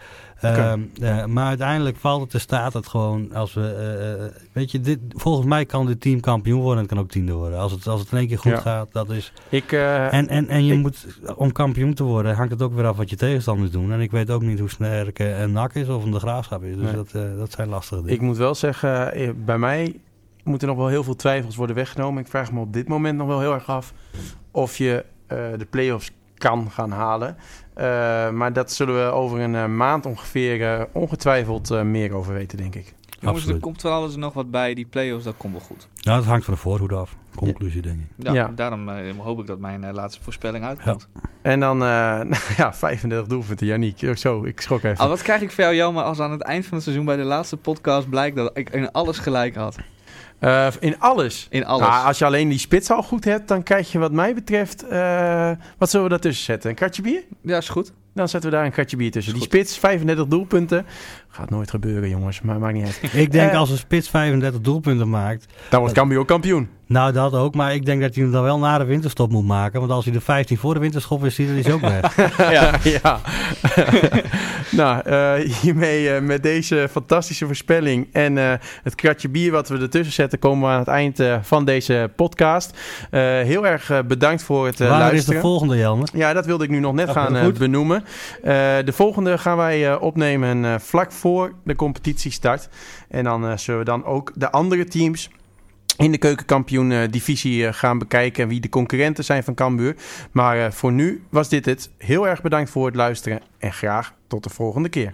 Ehm, eh, maar uiteindelijk valt het te staat het gewoon als we, eh, eh, weet je, dit, volgens mij kan dit team kampioen worden en het kan ook tiende worden. Als het, als het in één keer goed Ja. gaat, dat is... Ik, En, en, en je ik- moet, om kampioen te worden, hangt het ook weer af wat je tegenstanders doen. En ik weet ook niet hoe sterk een NAC is of een de graafschap is. Dus Nee. dat, dat zijn lastige dingen. ik moet wel zeggen, bij mij moeten nog wel heel veel twijfels worden weggenomen. Ik vraag me op dit moment nog wel heel erg af of je de play-offs kan gaan halen. Eh, maar dat zullen we over een eh, maand ongeveer eh, ongetwijfeld eh, meer over weten, denk ik. Jongens, er Absoluut. komt wel alles nog wat bij. Die play-offs, dat komt wel goed. Nou, dat hangt van de voorhoede af. Conclusie, denk ik. Ja, Ja. Daarom eh, hoop ik dat mijn laatste voorspelling uitkomt. En dan, eh, nou ja, 35 doelpunten, Yannick. Zo, ik schrok even. Al wat krijg ik voor jou jammer als aan het eind van het seizoen bij de laatste podcast blijkt dat ik in alles gelijk had. Eh, in alles. In alles. Nou, als je alleen die spits al goed hebt, dan krijg je wat mij betreft... eh, wat zullen we daartussen zetten? Een kratje bier? Ja, is goed. Dan zetten we daar een kratje bier tussen. Die spits, 35 doelpunten. Gaat nooit gebeuren, jongens. Maar maakt niet uit. Ik denk Eh. als een spits 35 doelpunten maakt, Dan wordt Cambuur ook kampioen. nou dat ook. Maar ik denk dat hij hem dan wel na de winterstop moet maken. Want als hij de 15 voor de winterstop is, dan is hij ook weg. ja. ja. nou, eh, hiermee eh, met deze fantastische voorspelling en eh, het kratje bier wat we ertussen zetten, komen we aan het eind van deze podcast. Eh, heel erg bedankt voor het eh, Waar is luisteren. de volgende, Jelmer? Ja, dat wilde ik nu nog net gaan benoemen. Eh, de volgende gaan wij eh, opnemen eh, vlak voor de competitiestart. En dan eh, zullen we dan ook de andere teams in de keukenkampioen-divisie eh, gaan bekijken... en wie de concurrenten zijn van Cambuur. Maar eh, voor nu was dit het. Heel erg bedankt voor het luisteren en graag tot de volgende keer.